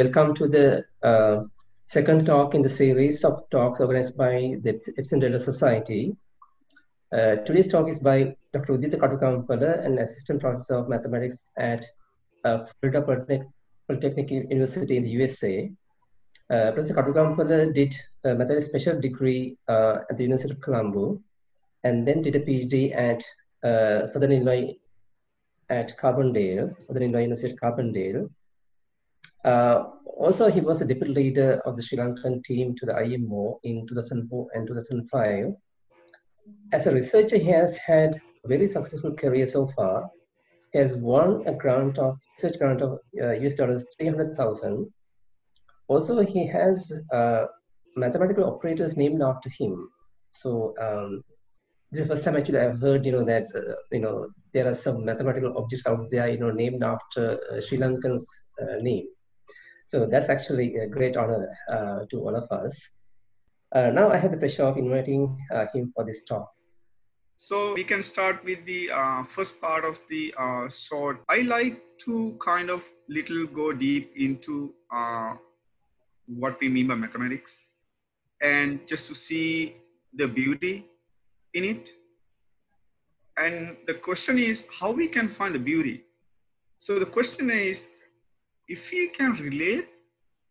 Welcome to the uh, second talk in the series of talks organized by the Epson Data Society. Uh, today's talk is by Dr. Udita Katugampola, an assistant professor of mathematics at uh, Florida Polytechnic University in the USA. Uh, Professor Katugampola did a mathematics special degree uh, at the University of Colombo and then did a PhD at uh, Southern Illinois at Carbondale, Southern Illinois University at Carbondale. Uh, also, he was a deputy leader of the Sri Lankan team to the IMO in 2004 and 2005. As a researcher, he has had a very successful career so far. He has won a grant of research grant of uh, US dollars 300,000. Also, he has uh, mathematical operators named after him. So um, this is the first time actually I've heard, you know, that, uh, you know, there are some mathematical objects out there, you know, named after uh, Sri Lankan's uh, name. So that's actually a great honor uh, to all of us. Uh, now I have the pleasure of inviting uh, him for this talk. So we can start with the uh, first part of the uh, short. I like to kind of little go deep into uh, what we mean by mathematics and just to see the beauty in it. And the question is how we can find the beauty. So the question is, if we can relate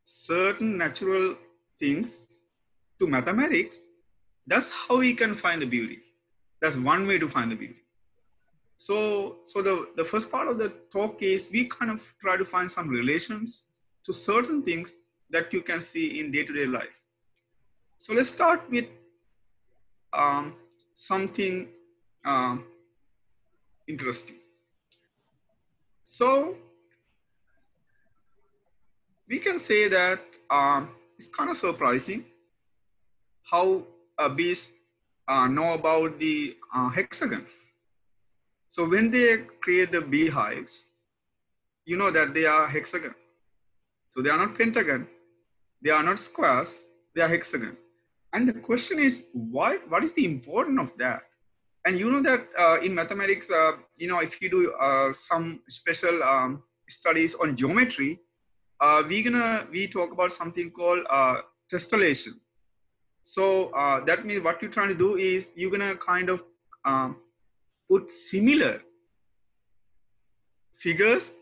certain natural things to mathematics, that's how we can find the beauty. That's one way to find the beauty. So, so the, the first part of the talk is we kind of try to find some relations to certain things that you can see in day-to-day life. So let's start with um, something um, interesting. So we can say that um, it's kind of surprising how uh, bees uh, know about the uh, hexagon. So when they create the beehives, you know that they are hexagon. So they are not pentagon, they are not squares, they are hexagon. And the question is, why? What is the importance of that? And you know that uh, in mathematics, uh, you know, if you do uh, some special um, studies on geometry, uh, we gonna we talk about something called uh. So uh, that means what you're trying to do is you're gonna kind of um, put similar figures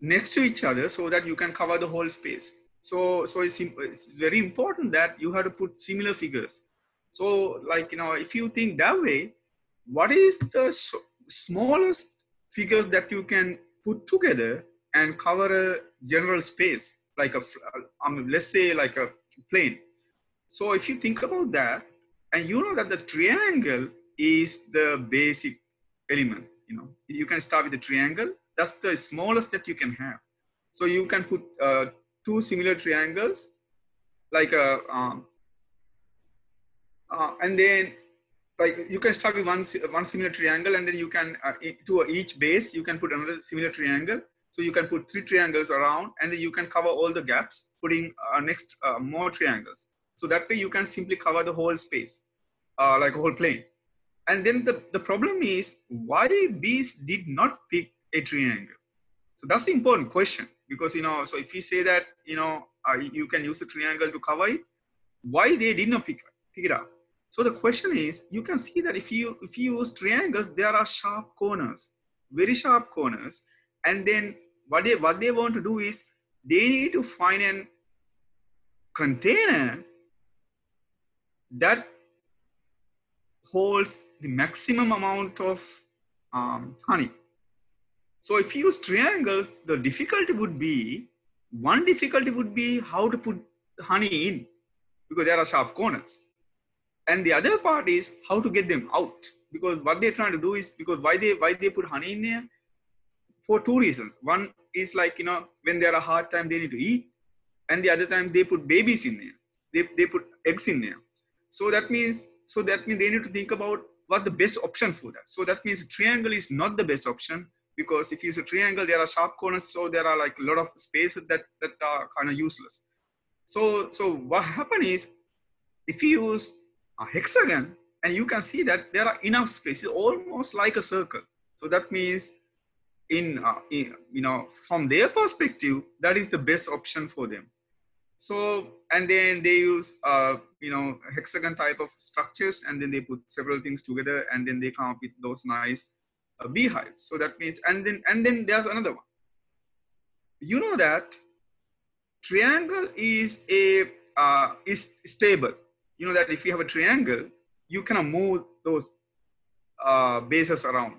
next to each other so that you can cover the whole space. So so it's, it's very important that you have to put similar figures. So like you know if you think that way, what is the smallest figures that you can put together and cover a general space like a I mean, let's say like a plane. So if you think about that and you know that the triangle is the basic element you know you can start with the triangle. That's the smallest that you can have. So you can put uh, two similar triangles like a um, uh, and then like you can start with one one similar triangle and then you can uh, to each base you can put another similar triangle so you can put three triangles around and then you can cover all the gaps, putting uh, next uh, more triangles. So that way you can simply cover the whole space, uh, like a whole plane. And then the, the problem is why bees did not pick a triangle? So that's the important question because, you know, so if you say that, you know, uh, you can use a triangle to cover it, why they did not pick, pick it up? So the question is, you can see that if you if you use triangles, there are sharp corners, very sharp corners, and then what they what they want to do is they need to find a container that holds the maximum amount of um, honey. So if you use triangles, the difficulty would be, one difficulty would be how to put honey in because there are sharp corners. And the other part is how to get them out because what they're trying to do is because why they why they put honey in there for two reasons. One is like, you know, when they're a hard time, they need to eat. And the other time they put babies in there. They, they put eggs in there. So that means, so that means they need to think about what the best option for that. So that means a triangle is not the best option because if you use a triangle, there are sharp corners. So there are like a lot of spaces that, that are kind of useless. So, so what happened is if you use a hexagon and you can see that there are enough spaces, almost like a circle. So that means in, uh, in, you know from their perspective that is the best option for them. So and then they use uh, you know hexagon type of structures and then they put several things together and then they come up with those nice uh, beehives. So that means and then and then there's another one. You know that triangle is a uh, is stable. You know that if you have a triangle you cannot move those uh, bases around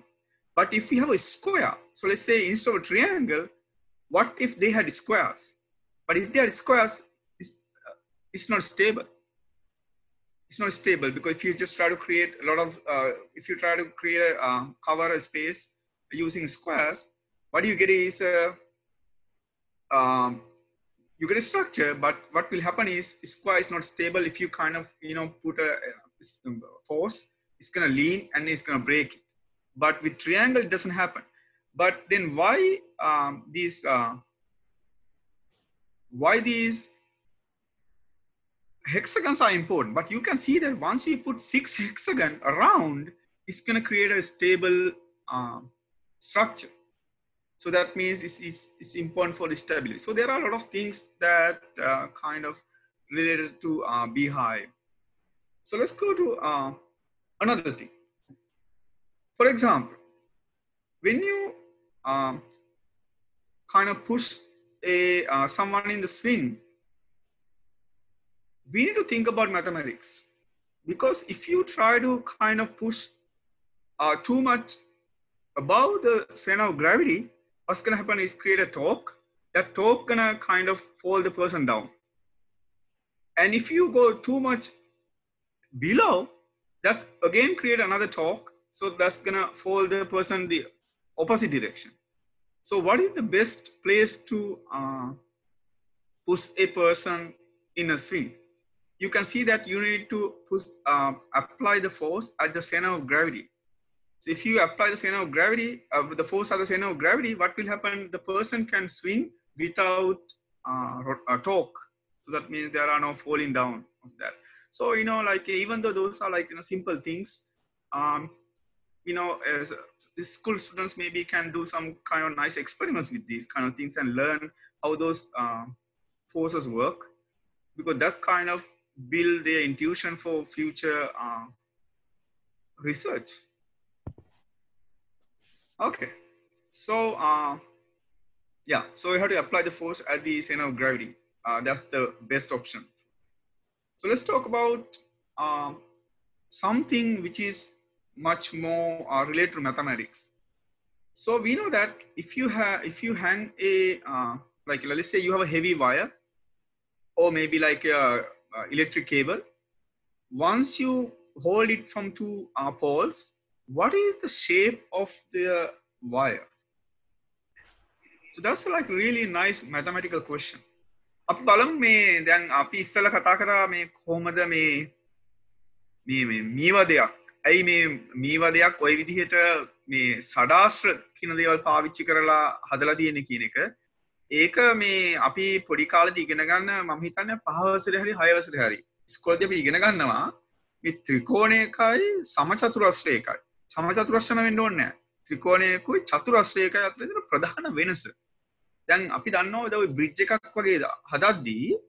but if we have a square, so let's say instead of a triangle, what if they had squares? But if they are squares, it's, uh, it's not stable. It's not stable because if you just try to create a lot of, uh, if you try to create a uh, cover a space using squares, what you get is a, um, you get a structure, but what will happen is square is not stable. If you kind of, you know, put a, a force, it's gonna lean and it's gonna break but with triangle it doesn't happen. But then why um, these uh, why these hexagons are important? But you can see that once you put six hexagon around it's going to create a stable um, structure. So that means it's, it's, it's, important for the stability. So there are a lot of things that uh, kind of related to uh, beehive. So let's go to uh, another thing for example, when you um, kind of push a uh, someone in the swing, we need to think about mathematics because if you try to kind of push uh, too much above the center of gravity, what's gonna happen is create a torque. That torque gonna kind of fall the person down. And if you go too much below, that's again create another torque so that's gonna fall the person the opposite direction. So what is the best place to uh, push a person in a swing? You can see that you need to push, uh, apply the force at the center of gravity. So if you apply the center of gravity, uh, the force at the center of gravity, what will happen? The person can swing without uh, a torque. So that means there are no falling down of that. So, you know, like even though those are like, you know, simple things, um, you know, as school students maybe can do some kind of nice experiments with these kind of things and learn how those uh, forces work, because that's kind of build their intuition for future uh, research. Okay, so uh, yeah, so you have to apply the force at the center of gravity. Uh, that's the best option. So let's talk about uh, something which is much more uh, related to mathematics. So we know that if you have, if you hang a, uh, like let's say you have a heavy wire or maybe like a, a electric cable, once you hold it from two uh, poles, what is the shape of the wire? So that's like really nice mathematical question. අපි බලමු මේ දැන් අපි ඉස්සල කතා කරා මේ කොහොමද මේ මේ මීව දෙයක් ඇයි මේ මීවදයක් ඔය විදිහට මේ සඩාස්ත්‍ර කියන දේවල් පාවිච්චි කරලා හදලා තියෙන කියන එක. ඒක මේ අපි පොඩි කාලද ඉගෙන ගන්න මම හිතන්න පහවසර හරි හයවසර හරි. ස්කොල්ද අපි ඉගෙන ගන්නවා මේ ත්‍රිකෝණයකයි සමචතුරස්්‍රයකයි. සමචතුරශ්න වෙන්න ඕන්න ත්‍රිකෝණයකුයි චතුරස්්‍රයකයි අතර ප්‍රධාන වෙනස. දැන් අපි දන්නවා දව බ්‍රිජ් එකක් වගේ හදද්දී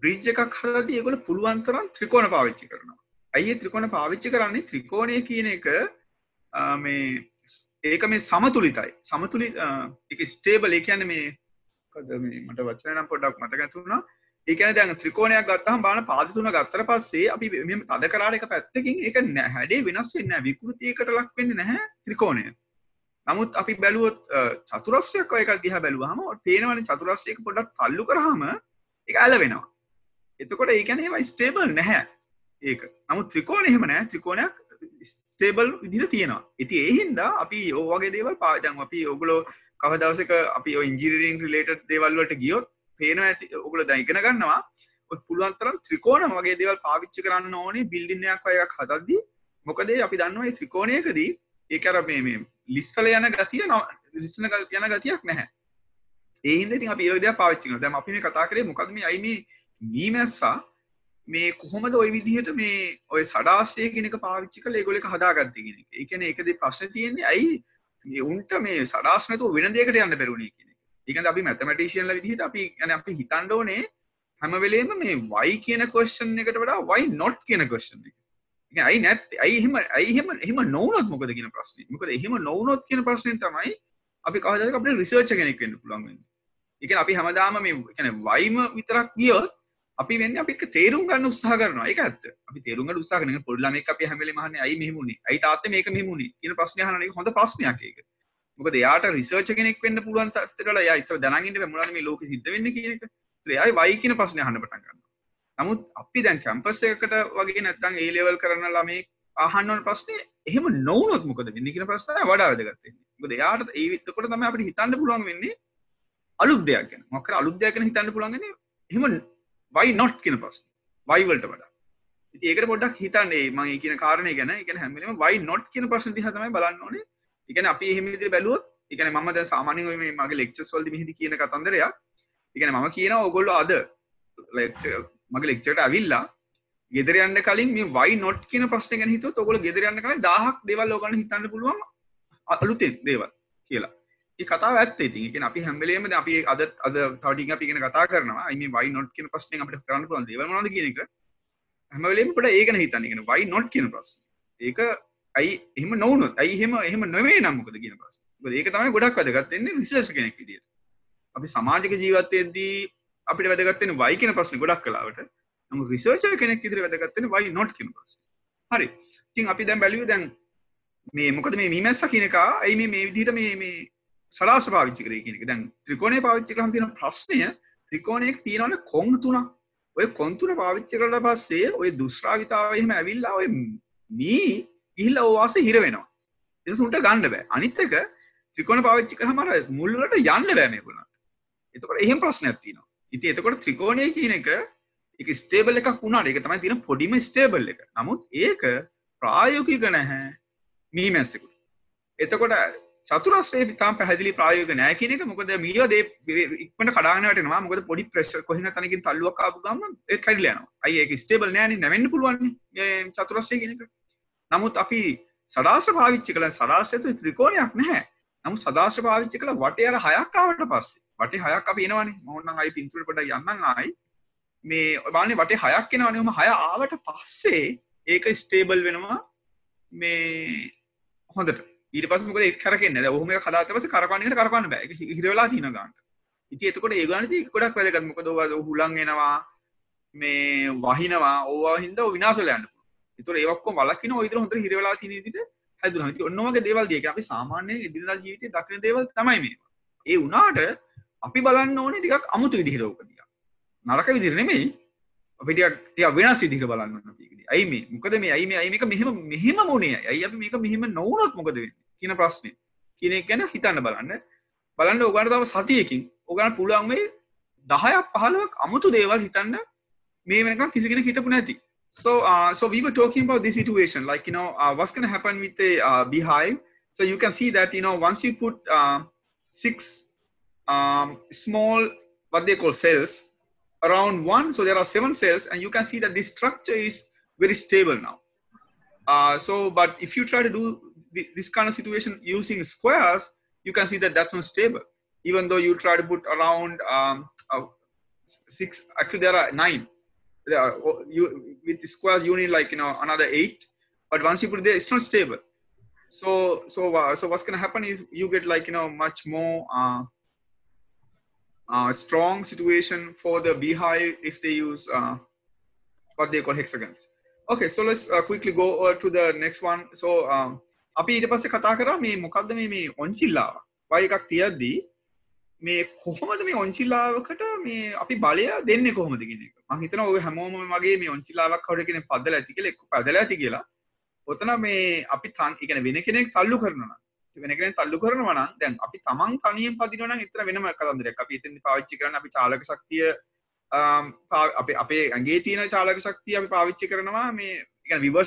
බ්‍රිජ් එකක් හදදී ඒගොල පුළුවන්තරන් ත්‍රිකෝණ පාවිච්චි කරනවා. ඇයි ත්‍රිකෝණ පාවිච්චි කරන්නේ? ත්‍රිකෝණය කියන එක මේ ඒක මේ සමතුලිතයි. සමතුලි එක ස්ටේබල් ඒ කියන්නේ මේ මට වචන නම් පොඩ්ඩක් මතක තුුණා ඒකන දැන් ත්‍රිකෝණයක් ගත්තහම බාන පාද තුන ගත්තර පස්සේ අපි මෙම තද කරාට එක පැත්තකින් ඒක හැඩේ වෙනස් වෙන්න විකෘතියකට ලක් වෙන්න නැහැ ත්‍රිකෝණය. නමුත් අපි බැලුවොත් චතුරස්්‍රයක් එකක් දිහ බැලුවහම පේනවන චතුරස්්‍රයක පොඩක් තල්ලු කරහම එක ඇල වෙනවා එතකොට ඒකැන ඒවා ස්ටේබල් නැහැ. ඒක. නමුත් ත්‍රිකෝණ එහෙම නෑ. ත්‍රිකෝණයක් ස්ටේබල් විදිල තියෙනවා. ඉති ඒහින්දා අපි ඕවගේ දේවල් පාදන් අපි ඔගුලෝ කවදවසක අපි ඉංජිරීරින් රිලේට දේවල්වට ගියොත් පේන ඇති ඔගුල දැයිගෙන ගන්නවා. පුළුවන්තරම් ත්‍රිකෝණ වගේ දේවල් පාවිච්චි කරන්න ඕනේ බිල්ඩින්නයක් අයක් හදද්දී. මොකදේ අපි දන්නවා ත්‍රිකෝණයකදී ඒකර මේ මේ ලිස්සල යන ගතිය ලිස්සන යන ගතියක් නැහැ. ඒහින්ද ති අපි යෝදය පාච්චින දැම අපි කතා කරේ මොකදම අයිම මීමැස්සා මේ මේ කොහොමද ඔය විදිහට මේ ඔය සඩාශ්‍රය කෙනෙක පාවිච්චි කළ ඒගොලක හදාගත්තගෙන එකන එකද ප්‍රශ්න තියෙන්නේ ඇයි උන්ට මේ සඩාශ්නතු වෙන දෙකට යන්න බැරුණේ කෙන එකන අපි මැතමටේෂන්ල විදිහට අපි ගැන අපි හිතන්ඩෝනේ හැමවෙලේම මේ වයි කියන කොස්ෂන් එකට වඩා වයි නොට් කියන කොස්ෂන් එක. අයි නැත් ඇයිහෙම ඇයිහෙම එහම නොවනොත් මොකද? කියන ප්‍රශ්නය මොකද එහෙම නොවනොත් කියන ප්‍රශ්නය තමයි අපි කවදක අපේ රිසර්ච කෙනෙක් වන්න පුළුවන්ගන්න එක අපි හැමදාම මේ කැන වයිම විතරක් ගියොත් අපි වෙන්නේ අපි ඒක තේරුම් ගන්න උත්සාහ කරනවා. ඒක ඇත්ත. අපි තේරුම් ගන්න උත්සාහ කරනවා. පොඩි ළමෙක් අපි හැම වෙලේම අහන්නේ ඇයි මෙහෙම උනේ? ඇයි තාත්තේ මේක මෙහෙම උනේ? කියන ප්‍රශ්නේ අහනවා. ඒක හොඳ ප්‍රශ්නයක් ඒක. මොකද එයාට රිසර්ච් කෙනෙක් වෙන්න පුළුවන් තත්ත්වයට වල එයා ඉතල දැනන් ඉන්න බෑ මොනවද මේ ලෝකෙ සිද්ධ වෙන්නේ කියන එක. එයායි වයි කියන ප්‍රශ්නේ අහන්න පටන් ගන්නවා. නමුත් අපි දැන් කැම්පස් එකකට වගේ නැත්තම් A level කරන ළමයි අහන්න ඕන ප්‍රශ්නේ එහෙම නොවුනොත් මොකද වෙන්නේ කියන ප්‍රශ්නය වඩා වැදගත් වෙන්නේ. මොකද එයාට ඒ එතකොට තමයි අපිට හිතන්න පුළුවන් වෙන්නේ අලුත් දෙයක් ගැන. මොකක් කර අලුත් දෙයක් ගැන හිතන්න පුළුවන් වෙන්නේ එහෙම වයි නොට් කියන ප්‍රශ්න? වයිවල්ට වඩා. ඒකට පොඩක් හිතන්නේ. මගේ කියන කාරණය ගැන එක හැමලීම වයි නොට් කියන ප්‍රශ්න දිහතමයි බලන්න ඕනේ. එකන අපි එහෙමදිරි බැලුවොත් එකන මම ද සාමානය මේ මගේ ලෙක්චස් වල්ද හිදි කියන කතන්දරයක්. එකන මම කියන ඔගොල්ල අද මගේ ලෙක්චට ඇවිල්ලා ගෙදරයන්න කලින් මේ වයි නොට් කියන ප්‍රශ්න ගැන හිතු ඔොල ගෙදරයන්න කල දහක් දෙවල් ලෝගන හිතන්න පුළුවන් අලුතෙන් දේවල් කියලා. කතා ඇත්තේ. තින් අපි හැම්බලේම අපි අද අද තවටින් අපිගෙන කතා කරනවා. මේ වයි නොට් කියන ප්‍රශ්නය අපට කරන්න පුළන් දේවනද කියනක හැමවලේම පට ඒකන හිතන්නගෙන වයි නොට් කියන ප්‍රස් ඒක ඇයි එහම නොවනු ඇයි හෙම එහම නොවේ නම්මකද කියන පස ඒක තමයි ගොඩක් වැදගත්තන්නේ විශේෂ කෙනෙක් විදිට අපි සමාජක ජීවත්තයේදී අපිට වැදගත්තෙන වයි කියන ප්‍රශ්න ගොඩක් කලාවට. නම රිසර්ච කෙනෙක් ඉදිරි වැදගත්තෙන වයි නොට් කියන ප්‍රස් හරි. තින් අපි දැම් බැලිය දැන් මේ මොකද මේ මීමැස්ස කියනකා ඇයි මේ විදිට මේ සලාස පාවිච්චි කරේ කියනක දැන් ත්‍රිකෝණය පාවිච්චි කරම් තින ප්‍රශ්නය ත්‍රිකෝණයක් තියෙනවන කොන් තුනා ඔය කොන්තුන පාවිච්චි කරල පස්සේ ඔය දුස්්‍රාවිතාවයම ඇවිල්ලා ඔය මී ඉහිල්ල ඕවාස හිර වෙනවා. එසුන්ට ගණඩ බෑ. අනිත්තක ත්‍රිකෝණ පාවිච්චි කර මර මුල්ලට යන්න බෑමකුණට එතකට එහෙම ප්‍රශ්නයක් තිනවා ඉති එතකොට ත්‍රිකෝණය කියන එක එක ස්ටේබල් එකක් වුණා එක තමයි තින පොඩිම ස්ටේබල් එක. නමුත් ඒක ප්‍රායෝකික නැහැ මීමැස්සකුට එතකොට චතුරස්්‍රේ තාම පැහදිලි ප්‍රයෝග නෑ කියනක මොකද මියදේ ඉක්මට කඩානටනවා මොකද පොඩි ප්‍රෙශ් කොහන තනකින් තල්ලුවක් ආපු ගම කඩලයන අඒක ස්ටේබල් නෑන නැවෙන්න පුළුවන් චතුරස්්‍රය කියනක නමුත් අපි සදාශ භාවිච්චි කළ. සදාශයතු ත්‍රිකෝණයක් නැහැ. නමු සදාශ භාවිච්චි කළ වටයට හයක්කාවට පස්සේ. වට හයක් අප එනවන. මොන්නන් අයි පින්තුරට යන්න ආයි. මේ ඔබානේ වට හයක් එෙනවනම හය ආවට පස්සේ ඒක ස්ටේබල් වෙනවා. මේ හොඳට. ඊට පස මොකද කරන්න හම කලාත පස කරපන්නට කරන්න බෑ. හිරවෙලා තින ගන්න ඉති එතකොට ඒගනති කොඩක් වැදගත්මක දව හුලන්ගෙනවා මේ වහිනවා. ඕවා හින්ද විනාසලයන්න තුර ඒක්ක වලක්න ඉදර හොඳ හිරවෙලා තින දිට හැදුන. ඔන්නවගේ දේවල් දියක අපි සාමාන්‍ය ඉදිරිලා ජීවිත දක්න දේවල් තමයි මේ ඒ වනාට අපි බලන්න ඕන ටිකක් අමුතු විදිහිරෝකදිය නරක විදිරනෙමයි අපිටිය වෙනස් විදිහ බලන්න පිකි ඇයි මේ? මොකද මේ? අයි මේ? අයිමක මෙහම මෙහෙම මුණේ ඇයි අපි මේක මෙහෙම නොවනත් මොකද වෙන්න? කියන ප්‍රශ්නේ කියන එක ගැන හිතන්න බලන්න බලන්න ඔයගොල්ලෝ තව සතියකින් ඔයගොල්ලෝ පුළුවන් මේ 10ක් 15ක් අමුතු දේවල් හිතන්න මේ වෙනකන් කිසි කෙනෙක් හිතපු නැති so uh, so we were talking about this situation like you know uh, what's going to happen with the uh, beehive so you can see that you know once you put uh, six um, small what they call cells around one so there are seven cells and you can see that this structure is very stable now uh, so but if you try to do th this kind of situation using squares you can see that that's not stable even though you try to put around um, uh, six actually there are nine there are, you with the squares you need like you know another eight but once you put it there it's not stable so so uh, so what's going to happen is you get like you know much more uh, uh, strong situation for the beehive if they use uh, what they call hexagons. Okay, so let's uh, quickly go uh, to the next one. So um, අපි ඊට පස්සේ කතා කරා මේ මොකක්ද මේ මේ ඔන්චිල්ලාව? වයි එකක් තියද්දී මේ කොහොමද මේ ඔන්චිල්ලාවකට මේ අපි බලය දෙන්නේ කොහොමද කියන එක? මම හිතනවා ඔය හැමෝම මගේ මේ ඔන්චිල්ලාවක් කවුරු කෙනෙක් පදලා ඇති කියලා එක්ක පදලා ඇති කියලා. ඔතන මේ අපි තන් ඒ කියන්නේ වෙන කෙනෙක් තල්ලු කරනවා වෙන කෙනෙක් තල්ලු කරනවා නම් දැන් අපි තමන් තනියෙන් පදිනවා නම් එතන වෙනම කතන්දරයක්. අපි එතෙන්දි පාවිච්චි කරන්නේ අපි චාලක ශක්තිය අපේ අපේ ඇඟේ තියෙන චාලක ශක්තිය අපි පාවිච්චි කරනවා. මේ ඒ කියන්නේ විභව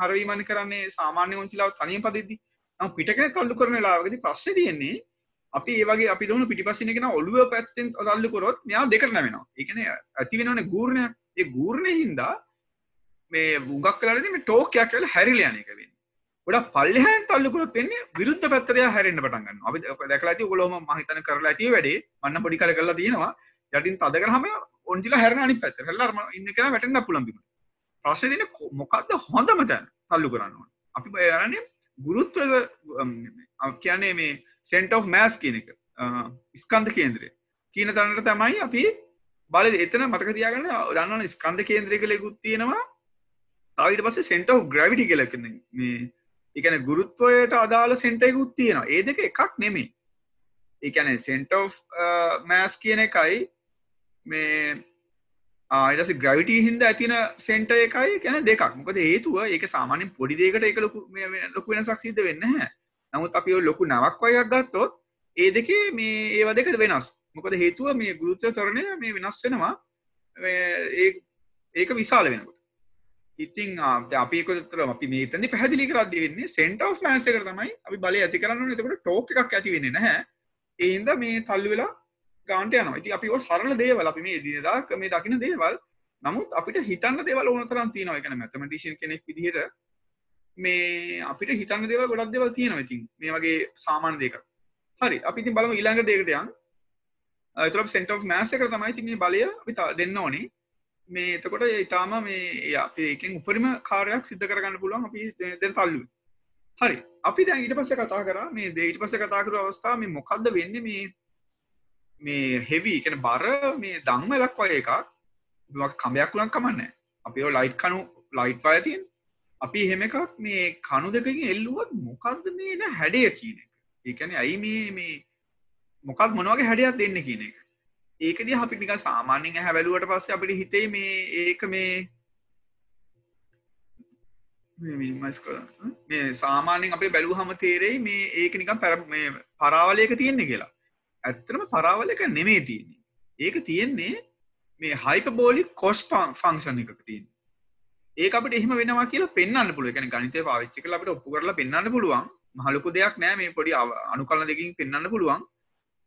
හරවීමන කරන්නේ සාමාන්‍ය ංචිලාව තනිය පදදි පිටකෙන තල්ලු කරන ලාවගද ප්‍රශ්න තියෙන්නේ අපි ඒවගේ අපි දන පිටිපසිනගෙන ඔලුව පැත්තෙන් අදල්ලු කොරොත් මෙයා දෙකර නැමෙනවා. එකන ඇති වෙනවන ගූර්ණය ඒ ගූර්ණය හින්දා මේ වුගක් කලරන මේ ටෝකයක් කල හැරිලයනය කවෙන් ොඩ පල්ලහන් තල්ලුකරත් වෙන්නේ විරුද්ධ පැත්තරය හැරෙන්න්න පටන්ගන්න අපි දැකලාති ගොලොම මහිතන කරලා ඇති වැඩේ. මන්න පොඩි කල කරලා තියෙනවා. යටින් තදකරහම ඔන්ජිලා හැරණ අනි පැත්ත කල්ලර්ම ඉන්න කෙන වැටන්න පුළන්බීම බිමට. ප්‍රශ්නේ තියෙන්නේ මොකද්ද හොඳම තැන තල්ලු කරන්න ඕනේ. අපි යන්නේ ගුරුත්ව කියන්නේ මේ සෙන්ට් ඔෆ් මෑස් කියන එක. ස්කන්ධ කේන්ද්‍රය. කියන තැනට තමයි අපි බල එතන මතක තියාගන්න දන්නවන ස්කන්ධ කේන්ද්‍රය කළෙකුත් තියෙනවා තවිට පස්සේ සෙන්ට ග්‍රවිටි කලක මේ එකන ගුරුත්වයට අදාළ සෙන්ටයකුත් තියෙනවා ඒ දෙක එකක් නෙමේ එකන සෙන්ට මෑස් කියන එකයි මේ ආයටස ග්‍රවිට හින්ද ඇතින සෙන්ට එකයි ගැන දෙකක්. මොකද හේතුව ඒක සාමානෙන් පොඩි දේකට එක ලොකු ලොකු වෙන සක්සිද වෙන්න හැ නමුත් අපි ලොකු නවක් වයක් ගත්තොත් ඒ දෙකේ මේ ඒව දෙක වෙනස්. මොකද හේතුව මේ ගුරුත්ව තරණය මේ වෙනස් වෙනවා. ඒක විශාල වෙනකොට. ඉතින් අපි කොතර අපි මේතනි පැහදිලි කරද වෙන්නේ සෙන්ට of මෑසක තමයි අපි බල ඇති කරන්න එතකට ටෝක එකක් ඇති වෙන්න නැහැ. ඒන්ද මේ තල්ලු වෙලා ගාන්ට යන ඉති අපි සරල දේවල් අපි මේ දිනදා මේ දකින දේවල්. නමුත් අපිට හිතන්න දේවල් ඕනතරම් තියෙනවා. එකන මැතමටිෂන් කෙනෙක් විදිහට මේ අපිට හිතන්න දේවල් ගොඩක් දේවල් තියෙනවා ඉතින්. මේ වගේ සාමාන්‍ය දෙක හරි. අපි ඉතින් බලමු ඊළඟ දෙකට යන්න. එතුර සෙන්ට of මෑස එක තමයි ති මේ බලය අපි දෙන්න ඕනේ. මේ එතකොට ඉතාම මේ අපේ එකෙන් උපරිම කාරයක් සිද්ධ කරගන්න පුළුවන් අපි දැන් තල්ලු හරි. අපි දැන් ඊට පස්සේ කතා කරා. මේ දෙ ඊට පස්සේ කතා කරු අවස්ථාව මේ මොකක්ද වෙන්නේ මේ මේ හෙවි කියන බර මේ දංම ලක් වය එකක්. කමයක් වුලන් කමන්න අපි ලයිට් කනු ලයිට් පය තියෙන්. අපි එහෙම එකක් මේ කණු දෙකින් එල්ලුවත් මොකක්ද මේ හැඩය කියන එක? ඒකැන ඇයි මේ මේ මොකක් මොනවගේ හැඩයක් දෙන්න කියන එක? ඒකද අපි නික සාමාන්‍යෙන් හැවැලුවට පස්ස අපිට හිතේ මේ ඒක මේ මේ සාමාන්‍යෙන් අපි බැලූ හම තේරෙයි මේ ඒක නිකම් පැර මේ පරාවලයක තියෙන්නේ කියලා. ඇත්තරම පරාවලක නෙමේ තියෙන්නේ. ඒක තියෙන්නේ මේ හයිපබෝලි කොස් ෆංක්ෂන් එකක තියන් ඒ අපට එහම වෙනවා කියලා පෙන්න්න පුළුව එකන ගනිතය පාවිච්චි කල අපට ඔප්පු කරලා පෙන්න්න පුළුවන්. මහලුකු දෙයක් නෑ මේ පොඩි අනුකල්ල දෙකින් පෙන්න්න පුළුවන්.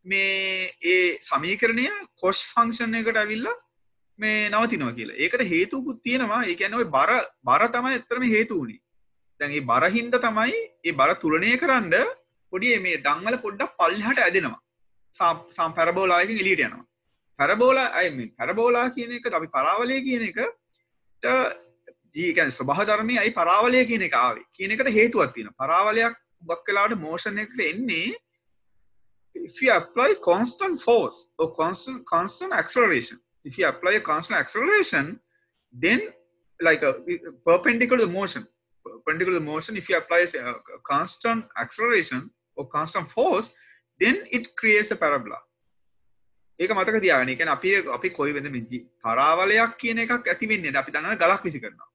මේ ඒ සමීකරණය කොස් ෆංක්ෂන් එකට ඇවිල්ලා මේ නවතිනවා කියලා. ඒකට හේතුකුත් තියෙනවා. ඒ ඇනව බර බර තමයි එතරම හේතුවනි දැන්ගේ බරහින්ද තමයි ඒ බර තුලනය කරන්න පොඩිය මේ දංවල පොඩ්ඩක් පල්හට ඇදෙනවා. සම් පැරබෝලායකින් එලිට යනවා පැරබෝලා අයම පැරබෝලා කියන එක අපි පරාවලය කියන එක ජීකන් ස්වභහධර්මය අයි පරාවලය කියන එක ආවේ කියන එකට හේතුවත් තියෙන පරාවලයක් බක් කලාට මෝෂණ එකට එන්නේ if you apply constant force or constant constant acceleration, if you apply a constant acceleration, then like a perpendicular to the motion, perpendicular to the motion, if you apply a, a constant acceleration or constant force, then it creates a parabola. ඒක මතක තියාගන්න. ඒ කියන්නේ අපි අපි කොයි වෙද මේ පරාවලයක් කියන එකක් ඇති වෙන්නේ අපි දන්නවා ගලක් විසි කරනවා.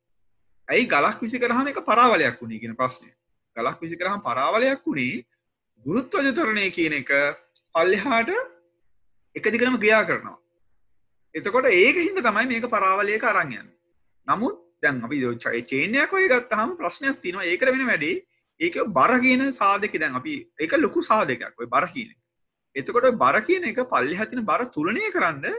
ඇයි ගලක් විසි කරාම ඒක පරාවලයක් වුණේ කියන ප්‍රශ්නය. ගලක් විසි කරාම පරාවලයක් වුණේ ගුරුත්වජතරණය කියන එක පල්ලෙහාට එක දිගටම ක්‍රියා කරනවා එතකොට ඒක හින්ද තමයි මේක පරාවලයක අරංයන් නමුත් දැන් අපි චයි චේනයක් ඔය ගත්තහම ප්‍රශ්නයක් තිනවා ඒකට වෙන වැඩේ ඒක බර කියන සාධක දැන් අපි එක ලොකු සාධකයක් ඔය බර කියන එතකොට බර කියන එක පල්ලි හතින බර තුලනය කරන්න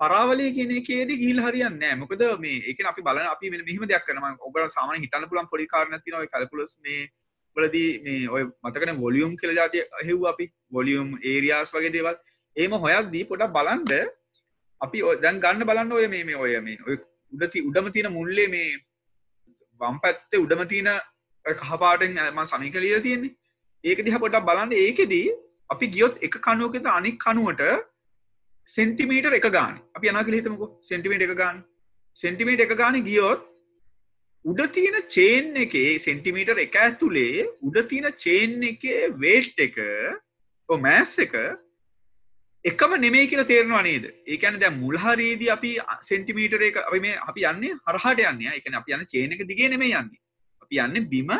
පරාවලය කියන එකේද ගිල් හරියන්න මොකද මේ එක අපි බල අපි මෙහම දෙයක් කරන ඔග සාමන හිතන්න පුලන් පොඩි කාරනතින ඔය කලපුලස් මේ වලදී මේ ඔය මතකන වොලියුම් කියල ජාතිය හෙව් අපි. වොලියුම් ඒරියාස් වගේ දේවල්. ඒම හොයක්දී පොඩක් බලන්ඩ අපි දැන් ගන්න බලන්න ඔය මේ ඔය මේ ඔය උඩති උඩම තියෙන මුල්ලේ මේ වම් පැත්තේ උඩම තියෙන කහපාටෙන් ම සමි කලිය තියෙන්නේ. ඒක දිහ පොටක් බලන්න. ඒකෙදී අපි ගියොත් එක කනුවකෙත අනික් කනුවට සෙන්ටිමීටර් එක ගාන. අපි යනා කලිතමක සෙන්ටිමේට එක ගාන. සෙන්ටිමේට එක ගාන ගියොත් උඩ තියෙන චේන් එකේ සෙන්ටිමීටර් එක ඇතුළේ උඩ තියෙන චේන් එකේ වේට් එක මෑස් එක එකම නෙමේ කියලා තේරවා නේද? ඒකන දැ මුල්හරේදී අපි සෙන්ටිමීටර එක අපි මේ අපි යන්නේ හරහට යන්න. එකන අපි යන්න චේන එක දිගේ නෙමේ යන්නේ. අපි යන්න බිම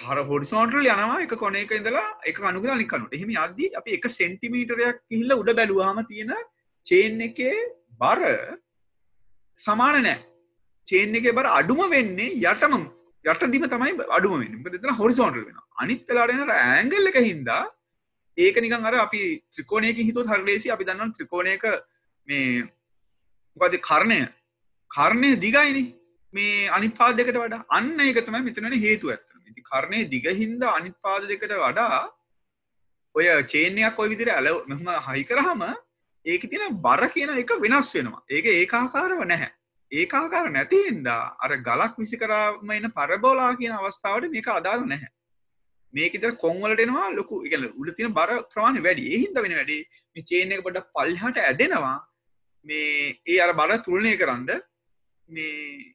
හර හොඩිසෝන්ටල් යනවා එක කොන එක ඉඳලා එක අනුග නිකනුට එහෙම අද්දී අපි එක සෙන්ටිමීටරයක් කිහිල්ල උඩ බැලුවාම තියෙන චේන් එකේ බර සමාන නෑ චේන් එක බර අඩුම වෙන්නේ යටම යටදිම තමයි අඩුම වෙන්න. දෙන හොරිසෝන්ටල් වෙන අනිත් වෙලාටන ඇංගල් එක හින්දා ඒක නිකන් අර අපි ත්‍රිකෝණයක හිතුවත් හරිලේසි අපි දන්නවා ත්‍රිකෝණයක මේ මොකද කරණය. කරණය දිගයිනේ. මේ අනිත් පාද දෙකට වඩා අන්න ඒක තමයි මෙතන හේතුව ඇත්තට ඉති කරණය දිගහින්ද අනිත් පාද දෙකට වඩා ඔය චේනයක් ඔය විදිර ඇල මෙම හයි කරහම ඒක තින බර කියන එක වෙනස් වෙනවා. ඒක ඒකාකාරව නැහැ. ඒකාකාර නැතිහින්දා අර ගලක් විසි කරාම එන පරබෝලා කියන අවස්ථාවට මේක අදාළ නැහැ. මේකත කොංවලට එනවා ලොකු ඉගල උඩ තින බර ප්‍රමාණ වැඩි. එහින්ද වෙන වැඩි. මේ චේන එක පොඩ පල්හට ඇදෙනවා. මේ ඒ අර බර තුරණය කරන්න මේ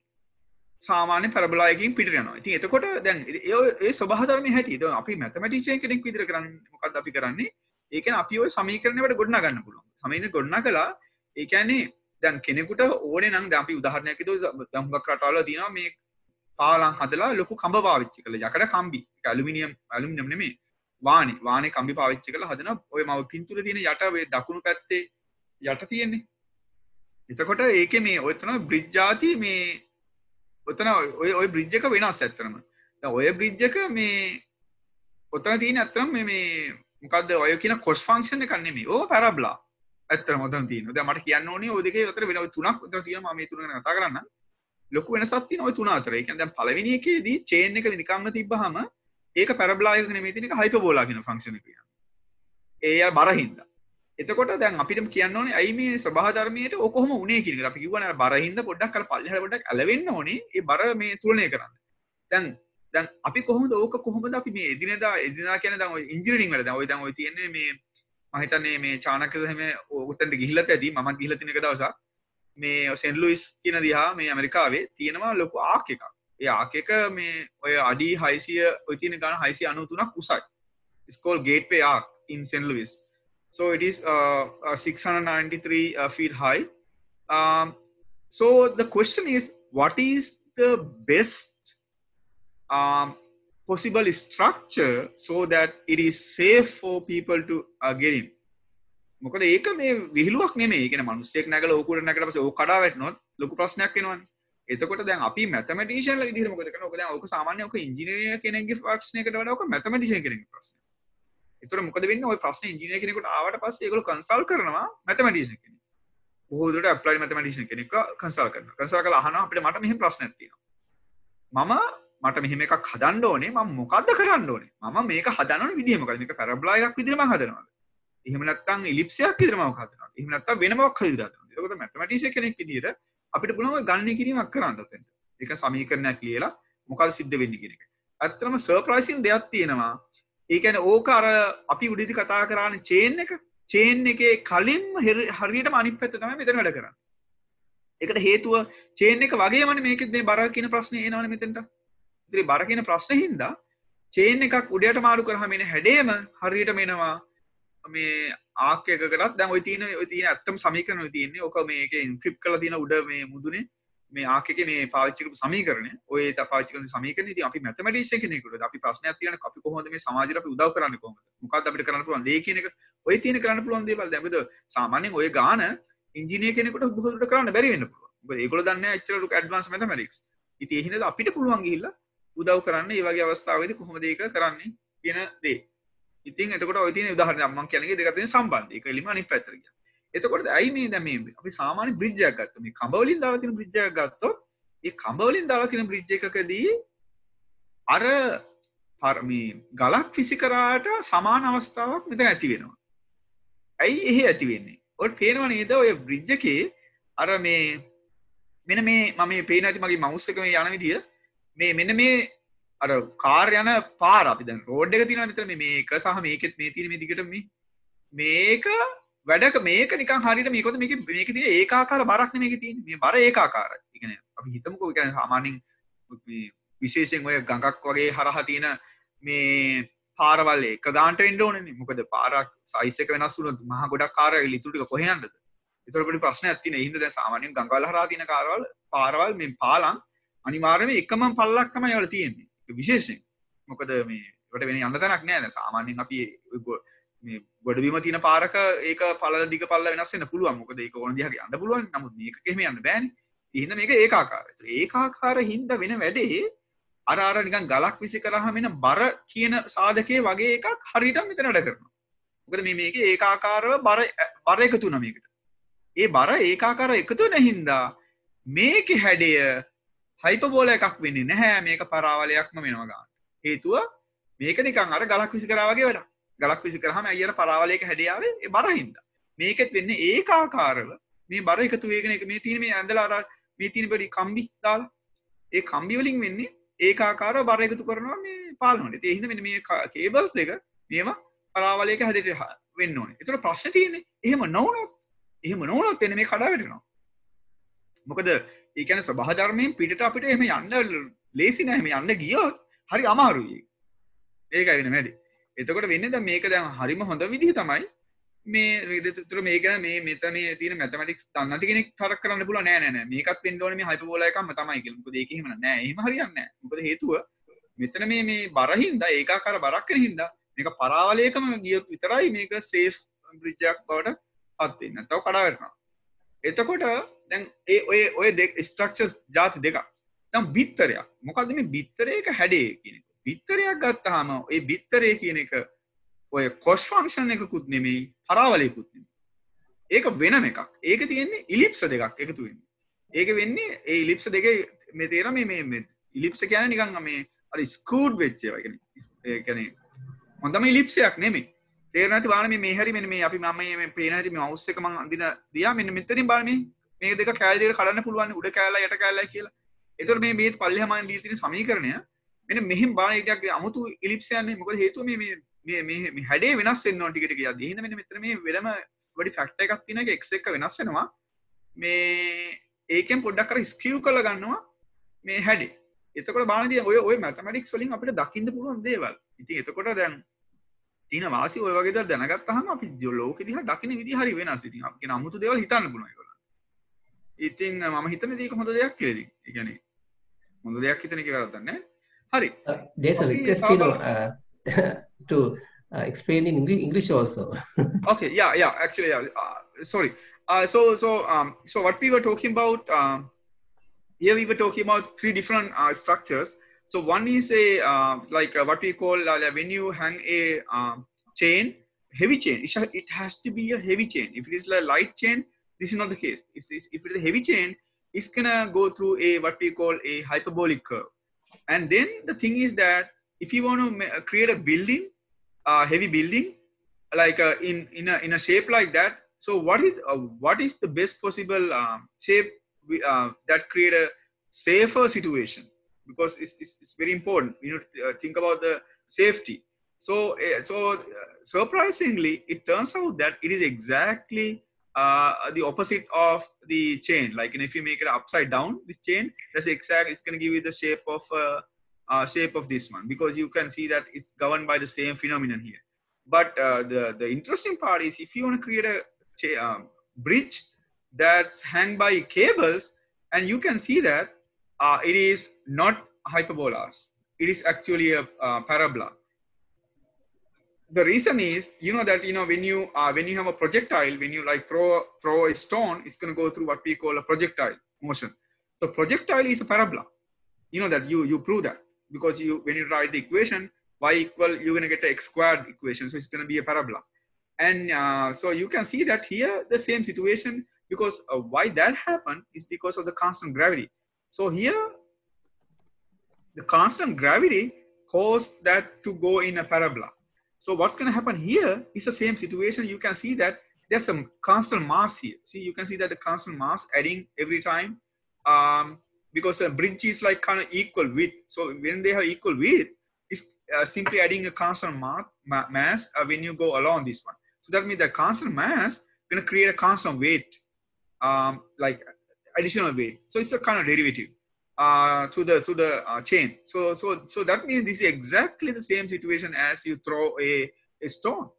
සාමාන්‍ය පරබලායකින් පිට යනවා. ඉතින් එතකොට දැන් ඒ සබහතරම හැටි. ද අපි මැතමටිචය කෙනෙක් විදිර කරන්න මොකක්ද අපි කරන්නේ? ඒක අපි ඔය සමීකරණයට ගොඩනා ගන්න පුළුවන්. සමීන ගොඩනා කලා ඒකැනේ දැන් කෙනෙකුට ඕන නම් අපි උදාහරණයක දම්ගක් රටවල තින මේ පාලන් හදලා ලොකු කම්බ පාවිච්චි කළ යකට කම්බි. ඇලුමිනියම් ඇලුම් නෙමේ වාන වාන කම්බි පාවිච්චි කළ හදන ඔය මව පින්තුර තියෙන යටවේ දකුණු පැත්තේ යට තියෙන්නේ. එතකොට ඒක මේ ඔයතන බ්‍රිජ්ජාති මේ ඔතන ඔය ඔය බ්‍රිජ්ජක වෙනස් ඇත්තරම ඔය බ්‍රිජ්ජක මේ ඔතන තියෙන ඇත්තරම් මේ මොකක්ද ඔය කියන කොස් ෆංක්ෂණ කන්නේ මේ ඕ පැරබ්ලා ඇත්තර මොතන් තියන ද මට කියන්න ඕනේ ඔදක තර වෙන තුනක් ත තිය ම තුන කතා කරන්න. ලොකු වෙන සත්ති නොව තුන අතර. එක දැ පලවිනි එකේදී චේන එක නිකම්ම තිබහම ඒක පැරබ්ලායක මේතිනික හයිප බෝලාගෙන ෆංක්ෂණ කිය ඒ බරහින්ද. එතකොට දැන් අපිට කියන්න ඕනේ ඇයි මේ සභාධර්මයට ඔකොහම උනේ කියන අපි කිව්වන බරහින්ද පොඩ්ඩක් කර පල්ලෙහාට පොඩ්ඩක් ඇලවෙන්න ඕනේ. ඒ බර මේ තුලනය කරන්න. දැන් දැන් අපි කොහොමද? ඕක කොහොමද අපි මේ එදිනෙදා එදිනා කියන දැන් ඔය ඉන්ජිනියරින් වල දැන් ඔය දැන් ඔය තියෙන්නේ මේ මහිතන්නේ මේ චානකහම ඔත්තට ගිහිලත් ඇති ම ගිල තිනක දවසක්. මේ සෙන්ලුයිස් කියන දිහා මේ ඇමරිකාවේ තියෙනවා ලොකු ආක එකක්. ඒ ආකක මේ ඔය අඩි හයිසිය ඔතින ගන හයිසි අනුතුනක් උසයි. School gateway ආක් in Saint Louis so it is uh, uh, 693 uh, feet high um, so the question is what is the best um, possible structure so that it is safe for people to uh, get in මොකද ඒක මේ විහිලුවක් නෙමේ ඒකන මනුස්සෙක් නැගල ඕකුට නැකට පස ඕ කඩා වැටනොත් ලොකු ප්‍රශ්නයක් වෙනවන් එතකොට දැන් අපි මැතමටිෂන් විදිහට මොකද කරන ඔක දැන් ඕක සාමාන්‍ය ඔක ඉංජිනේරිය කෙනෙක්ගේ ප්‍රශ්නයකට වඩා ඔක මැතමටිෂන් කෙනෙක්ගේ ප්‍රශ්න. එතුර මොකද වෙන්න? ඔය ප්‍රශ්න ඉජිනය කෙනෙකුට ආවට පස් ඒකල කන්සල් කරනවා මැතමටිෂ කෙන බහදුට අපලයි මැතමටිෂ කෙනෙක් කන්සල් කරන කන්සල් කල හන අපට මට මෙහි ප්‍රශ්නැතින මම මට මෙහෙම එකක් හදන්න ඕනේ. ම මොකක්ද කරන්න ඕනේ? මම මේක හදන විදිහම කරන එක පැරබ්ලායක් විදිරම හදනවා එහමනත්තන් ඉලිප්සයක් විදිරම හදන එහමනත්ත වෙනමක් හදන ක මැතමටිෂ කෙනෙක් විදිර අපිට පුළුව ගන්න කිරීමක් කරන්න තැන්ට එක සමීකරණයක් කියලා මොකල් සිද්ධ වෙන්න කෙනෙක ඇත්තම සර්ප්‍රයිසින් දෙයක් තියෙනවා. ඒ කියන්නේ ඕක අර අපි උඩින්දි කතා කරානේ චේන් එක චේන් එකේ කලින්ම හරියටම අනිත් පැත්ත තමයි මෙතන වැඩ කරන්නේ. ඒකට හේතුව චේන් එක වගේමනේ මේකෙත් මේ බර කියන ප්‍රශ්නේ එනවනේ මෙතෙන්ට. ඉතින් බර කියන ප්‍රශ්නේ හින්දා චේන් එකක් උඩයට මාරු කරාම එන හැඩේම හරියට මෙනවා මේ ආකයකටත් දැන් ඔය තියෙන ඔය තියෙන ඇත්තම සමීකරණ ඔය තියෙන්නේ ඔක මේක ඉන්ක්‍රිප්ට් කරලා තියෙන උඩ මේ මුදුනේ මේ ආකක මේ පාච්චික සමීකරන ඔය පාචික සමීකන අපි මැතමටිශ කෙනෙකුට අපි ප්‍රශ්න තියන අපි කොහොද මේ සමාජර උදව කරන්න කොම මොකක් අපිට කරන්න පුළන් දේ කියනක ඔය තියෙන කරන්න පුළන් දේවල්. දැමද සාමාන්‍යෙන් ඔය ගාන ඉංජිනය කෙනෙකට බහට කරන්න බැරිවෙන්න පුළුව ඒකොල දන්න චරලු ඩ්වන්ස් මැතමටික්ස් ඉති එහිද අපිට පුළුවන් ගිහිල්ල උදව් කරන්න ඒ වගේ අවස්ථාවද කොහොමදේක කරන්නේ කියන දේ. ඉතින් එතකොට ඔතින උදාහරන අම්මන් කැලගේ දෙකතින සම්බන්ධය. කලිම අනි පැතරගිය එතකොට ඇයි මේ දැම අපි සාමාන්‍ය බ්‍රිජ්ජයක් ගත්ත මේ කඹවලින් දාවතින බ්‍රිජ්ජයක් ගත්තොත් ඒ කඹවලින් දාවතින බ්‍රිජ් එකකදී අර පර්මී ගලක් ෆිසිකරාට සමාන අවස්ථාවක් මෙත ඇති වෙනවා. ඇයි එහෙ ඇති වෙන්නේ? ඔට පේනවා නේද? ඔය බ්‍රිජ්ජකේ අර මේ මෙන මේ මම පේන ඇති මගේ මෞස්සක මේ යන විදිිය. මේ මෙන මේ අර කාර් යන පාර අපි දැන් රෝඩ් එක තින විතර මේක සහ මේකෙත් මේ තින දිගටම මේක වැඩක මේක නිකන් හරියට මේකද මේක මේක තියෙන ඒකාකාර බරක් නෙමෙයි මේකේ තියෙන්නේ මේ බර ඒකාකාරයි. ඒ කියන්නේ අපි හිතමුකෝ ඒ කියන්නේ සාමාන්‍යයෙන් මේ විශේෂයෙන් ඔය ගඟක් වගේ හරහා තියෙන මේ පාරවල් එක ගානට එන්න ඕනේ මොකද පාරක් සයිස් එක වෙනස් වුණොත් මහා ගොඩක් කාර ඉතුරු ටික කොහෙ යන්නද? ඒතර පොඩි ප්‍රශ්නයක් තියෙනවා. ඒ හින්දා දැන් සාමාන්‍යයෙන් ගඟවල් හරහා තියෙන කාරවල් පාරවල් මේ පාලම් අනිවාර්යයෙන්ම එකම පල්ලක් තමයි වල තියෙන්නේ. විශේෂෙන් මොකද මේ ට වෙන අන්න තැනක් නෑ සාමාන්‍යෙන් අපි මේ ගොඩබීම තින පාරක ඒක පල දික පල්ල වෙනස්සෙන පුළුවන්. මොකද ඒක ඕන දිහක අන්න පුළුවන්. නමුත් මේක කෙම යන්න බෑන්. ඉන්න මේක ඒකාකාර ඒකාකාර හින්ද වෙන වැඩේ අර අර නිකන් ගලක් විසි කරහමෙන බර කියන සාධකය වගේ එකක් හරිට මෙතන වැඩ කරනවා. මොකද මේ මේක ඒකාකාරව බර බර එකතු නමකට ඒ බර ඒකාකාර එකතු නැහින්දා මේක හැඩය හයිපබෝල එකක් වෙන්නේ නැහැ. මේක පරාවලයක්ම වෙනවා ගන්න. හේතුව මේක නිකන් අර ගලක් විසි කරා වගේ වැඩ ගලක් විසි කරහම අයියට පරාවලයක හැඩියාවේ ඒ බරහින්ද මේකෙත් වෙන්නේ ඒකාකාරව මේ බර එකතු වේගෙන එක මේ තියෙන මේ ඇඳලා අර මේ තියෙන පොඩි කම්බි දාලා. ඒ කම්බි වලින් වෙන්නේ ඒකාකාරව බර එකතු කරනවා මේ පාලනට ඒ හින්දා මෙන්න මේ කේබල්ස් දෙක මේවා පරාවලයක හැදෙට වෙන්න ඕනේ. ඒතර ප්‍රශ්න තියෙන්නේ එහෙම නොවුනොත් එහෙම නොවුනොත් එන්නේ මේ කඩා වැටෙනවා. මොකද ඒ කියන්නේ සබහාධර්මයෙන් පිටට අපිට එහෙම යන්න ලේසි නෑ. එහෙම යන්න ගියොත් හරි අමාරුයි. ඒකයි වෙන වැඩි. එතකොට වෙන්න ද මේක දැන් හරිම හොඳ විදිහ තමයි. මේ තුර මේක මේ මෙත මේ තින මැතමටික් තන්න කෙනෙ තර කරන්න පුල නෑ නෑ මේකත් පෙන්ඩෝන මේ හයිපෝලයකම තමයි කියලක දෙකීම නෑ. එම හරියන්න මොකද හේතුව මෙතන මේ මේ බරහින්ද ඒකා කර බරක් කර හින්දා මේක පරාවලයකම ගියොත් විතරයි මේක සේස් බ්‍රිජ්ජක් බවට පත්වෙන්න තව කඩාවෙනවා එතකොට දැන් ඒ ඔය ඔය දෙක් ස්ට්‍රක්ෂස් ජාති දෙක තම් බිත්තරයක්. මොකද මේ බිත්තරයක හැඩේ කියන බිත්තරයක් ගත්තාම ඒ බිත්තරේ කියන එක ඔය කොස් ෆංක්ෂන් එකකුත් නෙමෙයි පරාවලයකුත් නෙමෙයි. ඒක වෙනම එකක්. ඒක තියෙන්නේ ඉලිප්ස දෙකක් එකතු වෙන්නේ. ඒක වෙන්නේ ඒ ඉලිප්ස දෙකේ මේ තේරෙන මේ මේ ඉලිප්ස කියන්නේ නිකන් මේ අර ස්කූඩ් වෙච්ච ඒවා කියන්නේ ඒ කියන්නේ හොඳම ඉලිප්සයක් නෙමෙයි. තේරෙන නැති බලන්න මේ හැරි මෙන්න මේ අපි මම මේ පේන හැටි මේ මවුස් එක මම අඳින දියා මෙන්න මෙතනින් බලන්න මේ මේ දෙක කෑලි දෙකට කඩන්න පුළුවන් උඩ කෑල්ලයි යට කෑල්ලයි කියලා. ඒතකොට මේ මේ පල්ලෙහාම දී තියෙන සමීකරණය මෙන්න මෙහෙම බලන එකක් අමුතු ඉලිප්ස් යන්නේ මොකද හේතුව මේ මේ මේ මේ හැඩේ වෙනස් වෙන්න ඕන ටික ටික යද්දී. එහෙනම් මෙන්න මෙතන මේ වෙනම වැඩි ෆැක්ටර් එකක් තියෙන එක x එක වෙනස් වෙනවා. මේ ඒකෙන් පොඩ්ඩක් අර ස්කියු කරලා ගන්නවා මේ හැඩේ. එතකොට බලනදී ඔය ඔය මැතමැටික්ස් වලින් අපිට දකින්න පුළුවන් දේවල්. ඉතින් එතකොට දැන් තියෙන වාසි ඔය වගේ දේවල් දැනගත්තාම අපි ලෝකෙ දිහා දකින්න විදිහ හරි වෙනස්. ඉතින් අපි කියන අමුතු දේවල් හිතන්න පුළුවන් ඒගොල්ලන්. ඉතින් මම හිතන්නේ මේක හොඳ දෙයක් කියලා ඉතින්. ඒ කියන්නේ හොඳ දෙයක් හිතන එක වැරද්දක් නෑ. හරි. Uh, there's a request, you know, uh, to uh, explain in English, also. okay, yeah, yeah. Actually, yeah. Uh, sorry. Uh, so, so, um, so what we were talking about um, here, we were talking about three different uh, structures. So one is a uh, like uh, what we call uh, when you hang a um, chain, heavy chain. It, ha- it has to be a heavy chain. If it is a light chain, this is not the case. If, it's, if it is a heavy chain, it's gonna go through a what we call a hyperbolic curve. And then the thing is that if you want to create a building, a heavy building, like uh, in in a in a shape like that, so what is uh, what is the best possible um, shape we, uh, that create a safer situation? Because it's, it's, it's very important. You know, uh, think about the safety. So uh, so uh, surprisingly, it turns out that it is exactly uh, the opposite of the chain. Like if you make it upside down, this chain, that's exact. It's going to give you the shape of uh, uh, shape of this one because you can see that it's governed by the same phenomenon here. But uh, the the interesting part is if you want to create a um, bridge that's hung by cables, and you can see that uh, it is not hyperbolas. It is actually a parabola the reason is you know that you know when you uh, when you have a projectile when you like throw throw a stone it's going to go through what we call a projectile motion. So projectile is a parabola. You know that you you prove that. Because you when you write the equation y equal you're going to get a x squared equation so it's going to be a parabola. And uh, so you can see that here the same situation because uh, why that happened is because of the constant gravity. So here the constant gravity caused that to go in a parabola so what's going to happen here is the same situation. You can see that there's some constant mass here. See, you can see that the constant mass adding every time um, because the bridge is like kind of equal width. So when they have equal width, it's uh, simply adding a constant ma ma mass uh, when you go along this one. So that means the constant mass going to create a constant weight, um, like additional weight. So it's a kind of derivative uh, to the to the uh, chain. So so so that means this is exactly the same situation as you throw a, a stone.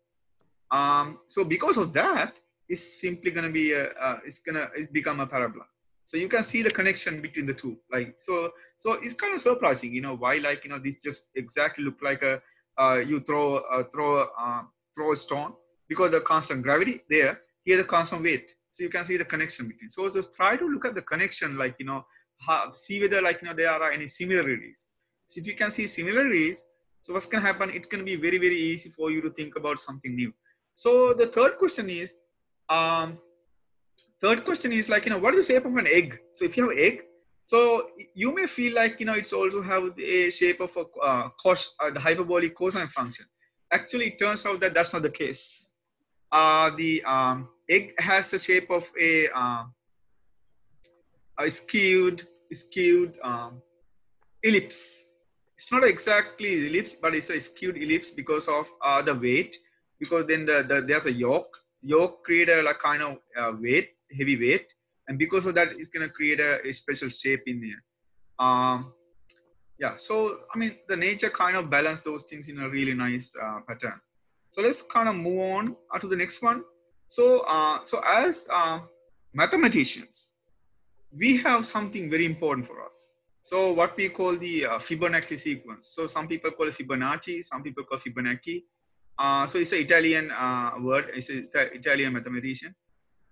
Um, so because of that, it's simply going to be a, uh, it's gonna it's become a parabola. So you can see the connection between the two. Like so so it's kind of surprising, you know, why like you know this just exactly look like a uh, you throw uh, throw uh, throw a stone because the constant gravity there here the constant weight. So you can see the connection between. So just try to look at the connection, like you know how, see whether like you know there are any similarities so if you can see similarities so what's going to happen going to be very very easy for you to think about something new so the third question is um third question is like you know what is the shape of an egg so if you have egg So you may feel like you know it's also have a shape of a uh, cos, uh, the hyperbolic cosine function. Actually, it turns out that that's not the case. Uh, the um, egg has the shape of a, uh, a skewed skewed um, ellipse. It's not exactly ellipse, but it's a skewed ellipse because of uh, the weight. Because then the, the there's a yoke. Yoke create a like, kind of uh, weight, heavy weight, and because of that it's going to create a, a, special shape in there um, yeah so i mean the nature kind of balance those things in a really nice uh, pattern so let's kind of move on uh, to the next one so uh, so as uh, mathematicians we have something very important for us. So what we call the uh, fibonacci sequence. So some people call it fibonacci some people call fibonacci. Uh, so it's an italian word. It's an italian mathematician.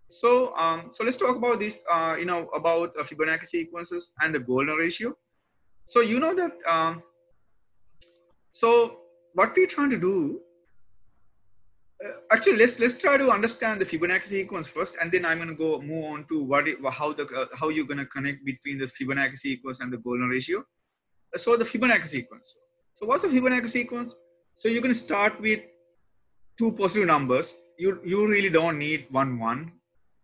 So, um, so let's talk about this, uh, you know, about uh, Fibonacci sequences and the golden ratio. So, you know that, um, so what we're trying to do, uh, actually, let's, let's try to understand the Fibonacci sequence first, and then I'm going to go move on to what, it, how the, uh, how you're going to connect between the Fibonacci sequence and the golden ratio. So the Fibonacci sequence. So what's the Fibonacci sequence? So you're going to start with two positive numbers. You, you really don't need one, one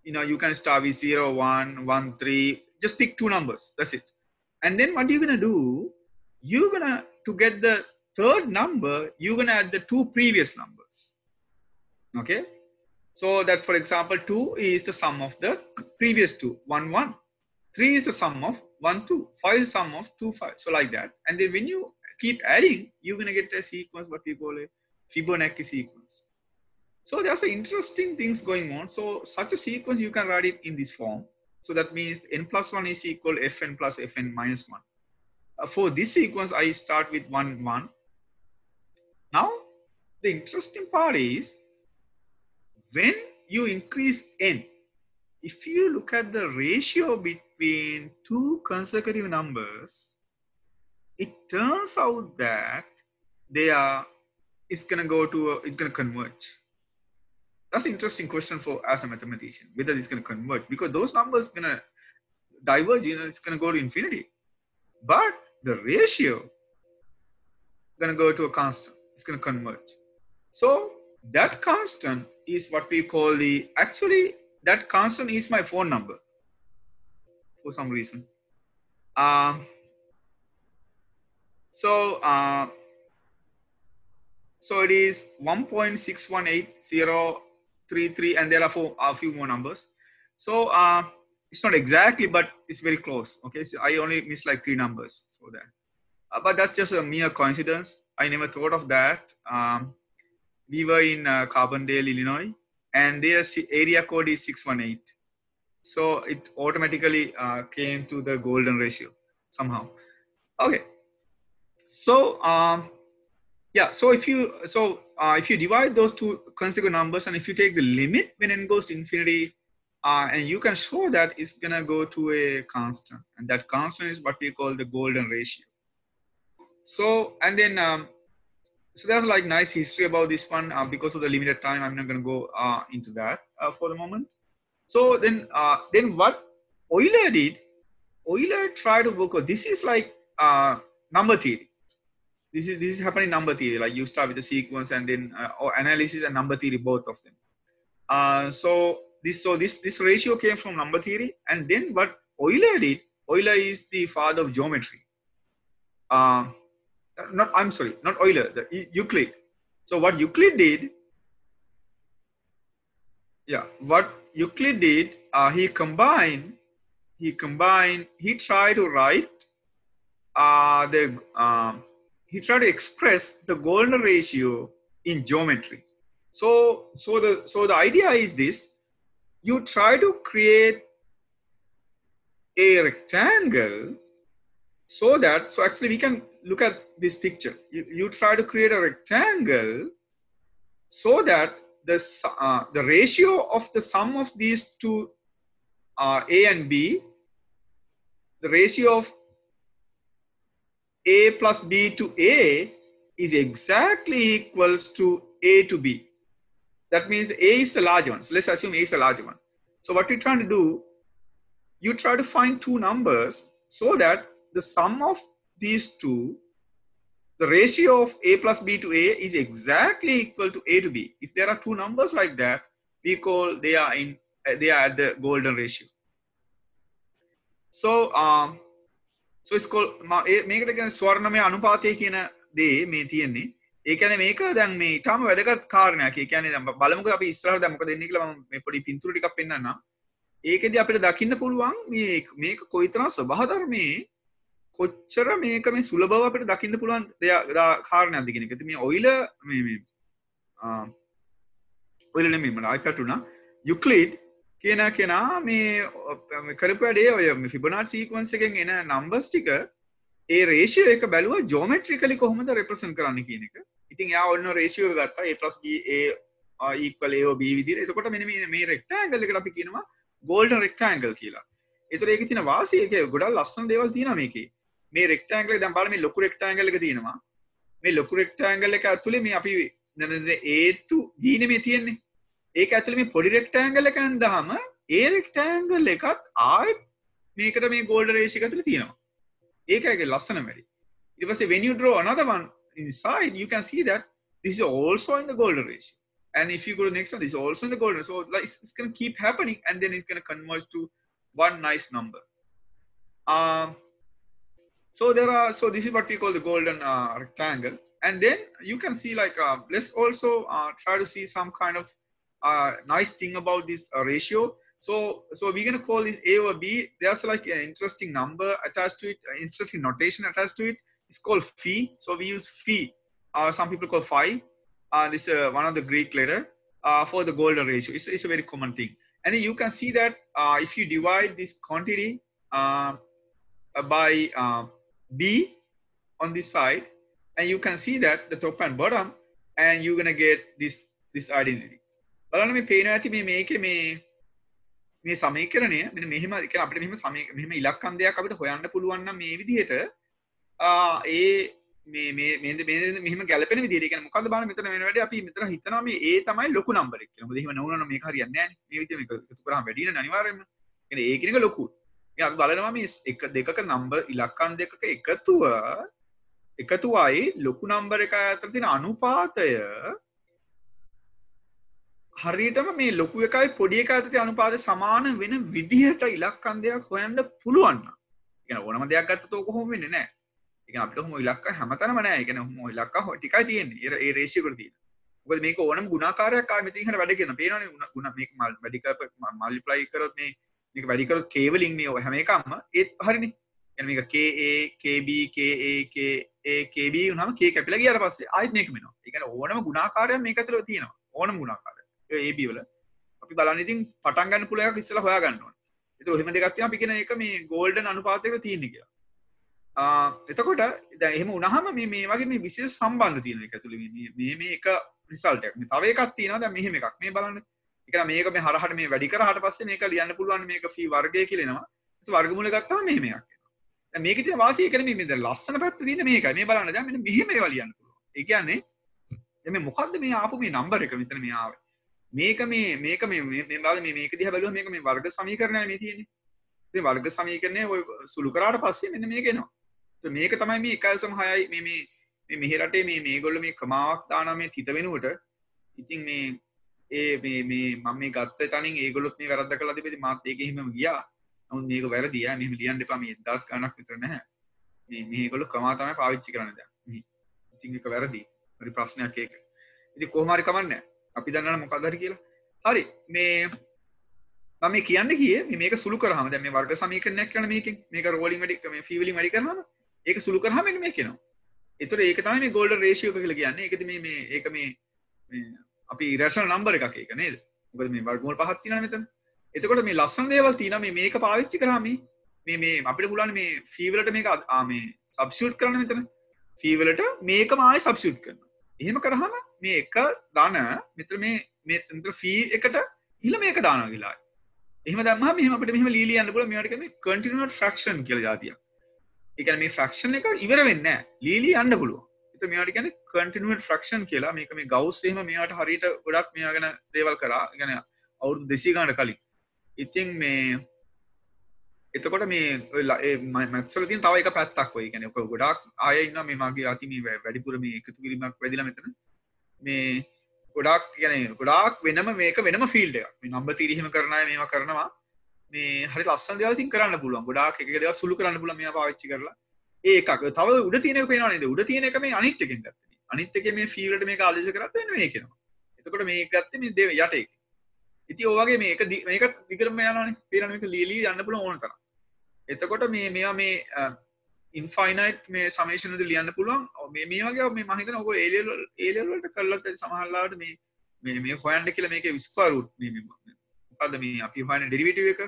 you know you can start with 0 1 1 3 just pick two numbers that's it and then what are you're gonna do you're gonna to get the third number you're gonna add the two previous numbers okay so that for example 2 is the sum of the previous two 1 1 3 is the sum of 1 2 5 is sum of 2 5 so like that and then when you keep adding you're gonna get a sequence what we call a fibonacci sequence so there's interesting things going on. So such a sequence, you can write it in this form. So that means n plus 1 is equal fn plus fn minus 1. Uh, for this sequence, I start with 1, 1. Now, the interesting part is when you increase n, if you look at the ratio between two consecutive numbers, it turns out that they are, it's gonna go to, a, it's gonna converge. That's an interesting question for as a mathematician whether it's to converge because those numbers to diverge you know it's to go to infinity. But the ratio to go to a constant it's to converge. So that constant is what we call the actually that constant is my phone number for some reason um, so uh, so it is 1.6180 three, three, and there are four, a few more numbers. So uh, it's not exactly, but it's very close. Okay, so I only missed like three numbers for that. Uh, but that's just a mere coincidence. I never thought of that. Um, we were in uh, Carbondale, Illinois, and their area code is 618. So it automatically uh, came to the golden ratio somehow. Okay. So um, yeah, so if you so uh, if you divide those two consecutive numbers and if you take the limit when n goes to infinity, uh, and you can show that it's gonna go to a constant, and that constant is what we call the golden ratio. So and then um, so there's like nice history about this one uh, because of the limited time. I'm not gonna go uh, into that uh, for the moment. So then uh, then what Euler did, Euler tried to work out. This is like number theory this is this is happening number theory like you start with the sequence and then uh, or analysis and number theory both of them uh, so this so this this ratio came from number theory and then what euler did euler is the father of geometry uh, not i'm sorry not euler the euclid so what euclid did yeah what euclid did uh, he combined he combined he tried to write uh, the uh, he tried to express the golden ratio in geometry. So, so the so the idea is this: you try to create a rectangle so that so actually we can look at this picture. You, you try to create a rectangle so that the uh, the ratio of the sum of these two uh, a and b, the ratio of a plus b to a is exactly equals to a to b. That means a is the large one. So let's assume a is the large one. So what we're trying to do, you try to find two numbers so that the sum of these two, the ratio of a plus b to a is exactly equal to a to b. If there are two numbers like that, we call they are in they are at the golden ratio. So um, so it's called මේකට කියන්නේ ස්වර්ණමය අනුපාතය කියන දේ මේ තියෙන්නේ ඒ කියන්නේ මේක දැන් මේ ඊටම වැදගත් කාරණයක්. ඒ කියන්නේ දැන් බලමුකෝ අපි ඉස්සරහට දැන් මොකද වෙන්නේ කියලා මම මේ පොඩි පින්තූර ටිකක් පෙන්නන්නම්. ඒකෙදි අපිට දකින්න පුළුවන් මේ මේක කොයිතරම් ස්වභාව ධර්මයේ කොච්චර මේක මේ සුලබව අපට දකින්න පුළුවන් දෙයදා කාරණය අදගෙන එකති මේ ඔයිල ඔයිලන මෙමට අයිපැටුනා යුක්ලීඩ් කියන කෙනා මේ කරපු වැඩේ ඔය ෆිබනා සීකවන්ස එකෙන් එන නම්බස් ටික ඒ රේෂය එක බැලුව ජෝමට්‍රි කලි කොහොමද රෙපසන් කරන්න කියන එක. ඉතින් යා ඔන්න රේෂියෝ ගත්තා. ඒ ප්‍රස් ඒක්ලයෝ බීවිදිර එතකොට මෙ මේ රෙක්ට ඇගල්ලකට අපි කියනවා ගෝල්ඩ රෙක්ට ඇගල් කියලා. එතර ඒක තින වාසයක ගොඩල් ලස්සන් දේවල් තින මේකේ. මේ රෙක්ටැන්ගල් දැන් බලන්න මේ ලොකු රෙක්ටැන්ගල් එක තියෙනවා. මේ ලොකු රෙක්ටැන්ගල් එක ඇතුලේ මේ අපි a to b නෙමෙයි තියෙන්නේ. ඒක ඇතුළේ මේ පොඩි රෙක්ටැන්ගල් එක ඇඳාම ඒ රෙක්ටැන්ගල් එකත් ආයෙත් මේකට මේ ගෝල්ඩන් රේෂියෝ එක ඇතුලේ තියෙනවා. ඒකගේ ලස්සන වැඩි ඊට පස්සේ when you draw another one inside you can see that this is also in the golden ratio and if you go to the next one this is also in the golden so like it's, it's going to keep happening and then it's going to converge to one nice number um so there are so this is what we call the golden uh, rectangle and then you can see like uh, let's also uh, try to see some kind of uh, nice thing about this uh, ratio so, so we're going to call this A over B. There's like an interesting number attached to it, interesting notation attached to it. It's called phi. So we use phi. Uh, some people call phi. Uh, this is uh, one of the Greek letter uh, for the golden ratio. It's, it's a very common thing. And you can see that uh, if you divide this quantity uh, by uh, B on this side, and you can see that the top and bottom, and you're gonna get this this identity. බලන්න මේ පේනවා ඇති මේ මේකේ මේ මේ සමීකරණය මෙන්න මෙහෙම කියන්නේ අපිට මෙහෙම සමීක මෙහෙම ඉලක්කම් දෙයක් අපිට හොයන්න පුළුවන් නම් මේ විදිහට ඒ මේ මේ මේ මේ මෙහෙම ගැලපෙන විදිහට කියන්නේ මොකද්ද බලන්න මෙතන වෙන වැඩි අපි මෙතන හිතනවා මේ A තමයි ලොකු නම්බර් එක කියලා. මොකද එහෙම නොවුනනම් මේක හරියන්නේ නැහැ නේ. මේ විදිහ මේක එකතු කරාම වැඩි වෙන අනිවාර්යයෙන්ම. කියන්නේ A කියන එක ලොකුයි. යක් බලනවා මේ එක දෙකක නම්බ ඉලක්කන් දෙකක එකතුව එකතුවයි ලොකු නම්බර එක ඇතරතින අනුපාතය. හරියටම මේ ලොකු එකයි පොඩි එක ඇතති අනුපාද සමාන වෙන විදිහට ඉලක්කන් දෙයක් හොයන්ට පුළුවන්න එක ඕනම දෙයක් ගත්ත තෝ කොහොම වෙන්න නෑ එක අප හොම ඉලක්ක හැමතනම නෑ එක හොම ඉලක්ක හො ටිකයි තියෙන් ඒ රේශයකරති ඔ මේක ඕනම් ගුණකාරයක් කාමතිහට වැඩගෙන පේන ගුණ මේ මල් වැඩික මල්ලිප්ලයි කරත් මේ එක වැඩිකරොත් කේවලින් මේ හැම එකක්ම ඒත් හරිනි. එනම එක කේබ උනම කේ කැපිල ගියට පස්සේ අයිත් මේක මෙනවා එකන ඕනම ගුණාකාරය මේ ඇතුල තියෙනවා. ඕනම ගුණාකාරය ඒබවල අපි බලනිතින් පටන්ගන්න පුලයක් ඉස්සල හොයාගන්නවා එතු හෙම දෙගත්තින අපි කියෙන එක මේ ගෝල්ඩ අනුපාතක තියෙන කියලා. එතකොට එහම උනහම මේ වගේ මේ විශේ සම්බන්ධ තියෙන එක තුළ මේ එක රිසල්ටක් තවකත් තියෙනද මෙහෙම එකක්. මේ බලන්න. ඒක මේක මේ හරහට මේ වැඩි කරාට පස්සේ මේක ලියන්න පුළුවන් මේක ෆී වර්ගය කියලා එනවා. ඒක වර්ගමූල ගත්තාම මෙහෙම එකක් එනවා. දැන් මේකේ තියෙන වාසිය කියන්නේ මේ දැන් ලස්සන පැත්ත තියෙන මේකයි. මේ බලන්න දැන් මෙන්න මෙහෙම ඒවා ලියන්න පුළුවන්. ඒ කියන්නේ දැන් මේ මොකද්ද මේ ආපු මේ නම්බර් එක මෙතන මේ ආවේ. මේක මේ මේක මේ බල මේක දිහ බැලුව මේක මේ වර්ග සමීකරණය මේ තියෙන මේ වර්ග සමීකරණය ඔය සුළු කරාට පස්සේ මෙන්න මේකෙනවා මේක තමයි මේ එකල්සම හයයි මේ මේ මෙහෙරටේ මේ මේගොල්ල මේ කමාවක් දාන මේ තිත වෙනුවට ඉතින් මේ ඒ මේ මේ මම මේ ගත්ත තනින් ඒගොල්ලොත් මේ වැරද්ද කළා තිබෙදි මාත් ඒක එහෙමම ගියා. නමුත් මේක වැරදි යා මෙහෙම ලියන්න එපා. මේ 1000 ගණක් විතර නැහැ. මේ මේගොල්ලෝ කමා තමයි පාවිච්චි කරන්නේ දැන්. ඉතින් ඒක වැරදි. හරි ප්‍රශ්නයක් ඒක. ඉතින් කොහොම හරි කමන්නේ. අපි දන්න මොකක්දර කියලා. හරි. මේ මම කියන්න කිය මේක සුළු කරහම දැ මේ වර්ග සමීකරනයක් කන මේක මේක රෝලින් වැඩි මේ ෆිවිලි මඩි කරහම ඒක සුළු කරහම මේ කෙනවා එතුර ඒක තමයි ගෝල්ඩ රේෂියෝ කියල කියන්න. එකති මේ ඒක මේ අපි රේෂන නම්බර එකක් එක නේද? මොකද මේ වර්ගමල් පහත්තින මෙතන. එතකොට මේ ලස්සන් දේවල් තින මේ මේක පාවිච්චි කරාම මේ මේ අපිට පුලන් මේ ෆීවලට මේක ආමේ සබ්ෂූට් කරන මෙතන. ෆීවලට මේක මයි සබ්ෂූට් කරන එහෙම කරහම මේ එක දාන මෙතර මේ මෙතර ෆී එකට ඉල මේක දාන වෙලා එහම දම මෙහම අපට මෙහම ලීලියන්න පුල මේට කන කටිනට ෆ්‍රක්ෂන් කියල ජාතිය එක මේ ෆ්‍රක්ෂන් එක ඉවර වෙන්න ලීලි අන්න පුළුව එත මේට ගැන කටිනුවට ෆ්‍රක්ෂන් කියලා. මේක මේ ගෞස්සේම මේට හරිට ගොඩක් මෙයා ගැන දේවල් කරා. ගැන අවුරු දෙසී ගාට කලින්. ඉතිං මේ එතකොට මේ මැත්සල තින් තව එක පැත්තක් ඔයි. ගැන ගොඩක් අයන්න මේ මගේ අති මේ වැඩිපුර මේ එකතු කිරීමක් වැදිල මෙතන. මේ ගොඩක් ගැන ගොඩක් වෙනම මේක වෙනම ෆිල්ඩ මේ නම්බ තිරීහම කරනය මේවා කරනවා. මේ හරි ලස්සන් දෙවතින් කරන්න පුළුවන්. ගොඩක් එක දෙව සුළු කරන්න පුල මේ පාච්චි කරලා. ඒකක්. තව උඩ තියන පේනවානද උඩ තියන එක මේ අනිත්‍යකින් අනිත්තක මේ ෆිල්ට මේ කාලජ කරත් මේ කෙනවා එතකොට මේ ගත්ත මේ දෙව යට එක. ඉති ඕවගේ මේක මේක දිකරම යන පේරනක ලීලී යන්න පුළ ඕන තරම්. එතකොට මේ මෙයා මේ ඉන්ෆයිනයිට් මේ සමේෂනද ලියන්න පුළුවන්. මේ මේ වගේ මේ මහිතන ඔක ඒලල් ඒලවලට කරලත් සමහල්ලාට මේ මේ මේ හොයන්ට කියල මේක විස්කාරුට් මොකද මේ අපි හොයන ඩෙරිවිටව එක?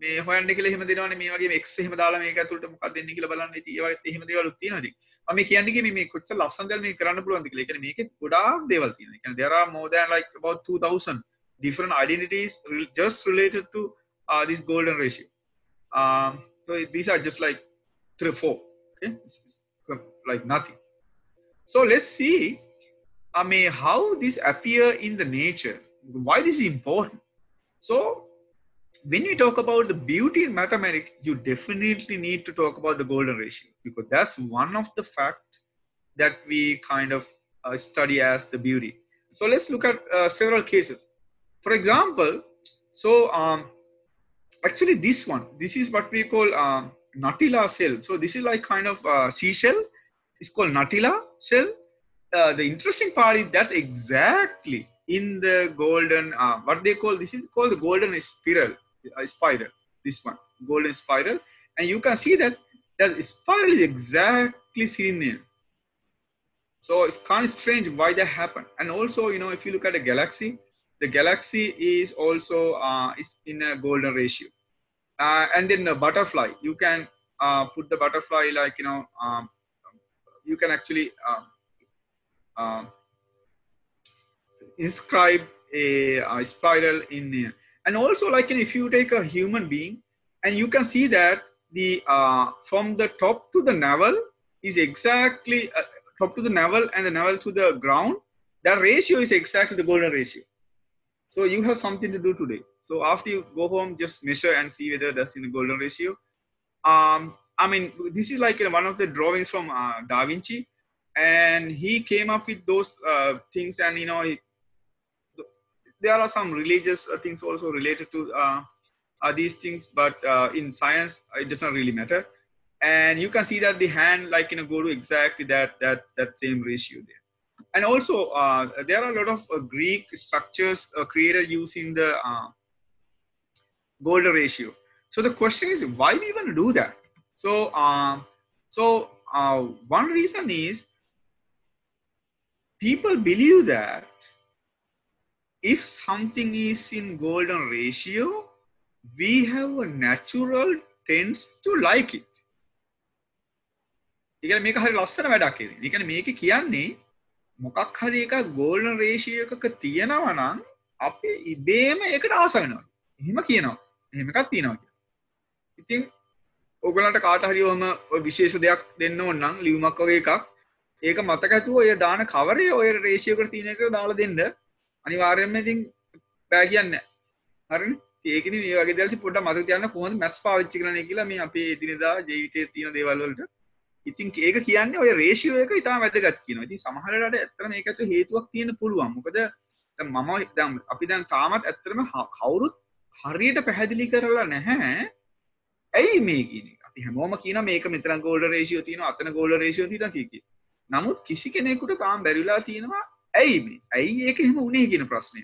මේ හොයන්ට කියල හෙම දෙනවන මේ වගේ එක් හෙම දාලා මේක තුට මොකක් දෙන්න කියල බලන්න ඒවත් එහෙම දේවල් තියෙනද ම කියන්නේ මේ කොච්ච ලස්සන්දල් මේ කරන්න පුළුවන් කියල එක මේක ගොඩාක් දේවල් තියෙන there are more than like about 2000 different identities just related to uh, this golden ratio um, so these are just like three four okay like nothing so let's see i mean how this appear in the nature why this is important so when you talk about the beauty in mathematics you definitely need to talk about the golden ratio because that's one of the facts that we kind of uh, study as the beauty. So let's look at uh, several cases. For example so um, actually this one this is what we call um, nautilus shell so this is like kind of uh, seashell. It's called nautilus shell uh, the interesting part is that's exactly in the golden uh, what they call this is called the golden spiral uh, spiral this one golden spiral and you can see that that spiral is exactly there so it's kind of strange why that happened and also you know if you look at a galaxy the galaxy is also uh, is in a golden ratio. Uh, and then the butterfly, you can uh, put the butterfly like, you know, um, you can actually um, um, inscribe a, a, spiral in. And also like if you take a human being and you can see that the uh, from the top to the navel is exactly uh, top to the navel and the navel to the ground, that ratio is exactly the golden ratio. So you have something to do today. So after you go home, just measure and see whether that's in the golden ratio. Um, I mean, this is like one of the drawings from uh, Da Vinci, and he came up with those uh, things. And you know, there are some religious uh, things also related to uh, uh, these things, but uh, in science, it does not really matter. And you can see that the hand, like you know, go to exactly that that that same ratio there and also uh, there are a lot of uh, Greek structures uh, created using the Golden ratio. So the question is, why we to do that? So, so one reason is people believe that if something is in golden ratio, we have a natural tends to like it. ඉගැන මේක හරි ලස්සන වැඩක් ඉගැන මේක කියන්නේ මොකක් හරි එක ගෝල්න රේෂය එකක තියෙනවනම් අපි ඉබේම එකට ආසවෙනවා එහෙම කියනවා. එහෙමකත් තියෙනවා ඉතින් ඔගලට කාට හරිෝම විශේෂ දෙයක් දෙන්න ඔන්නම් ලියුමක් වගේ එකක්. ඒක මතකඇතුව ඔය දාන කවරේ ඔය රේෂයකට තියෙන එක දාලා දෙන්න. අනිවාර්යම ඉතින් බෑ කියන්න හරි ඒකන මේ වගේ දල්සි පොට මත තියන්න කොහොඳ මැස් පාවිච්චි කරන කියලා මේ අපේ දිනදා ජීවිතය තියෙන දේවල්වලට ඉතින් ඒක කියන්නේ ඔය රේෂියෝ එක ඉතාම වැදගත් කියනවා. ඉතින් සමහරලාට ඇත්තටම ඒකට හේතුවක් තියෙන පුළුවන්. මොකද දැන් මම දැන් අපි දැන් තාමත් ඇත්තටම කවුරුත් හරියට පැහැදිලි කරලා නැහැ. ඇයි මේ කියන්නේ? අපි හැමෝම කියනවා මේක මෙතන ගෝල්ඩන් රේෂියෝ තියෙනවා, අතන ගෝල්ඩන් රේෂියෝ තියෙනවා කිය නමුත් කිසි කෙනෙකුට තාම බැරිලා තියෙනවා ඇයි මේ? ඇයි ඒක එහෙම වුනේ කියන ප්‍රශ්නය.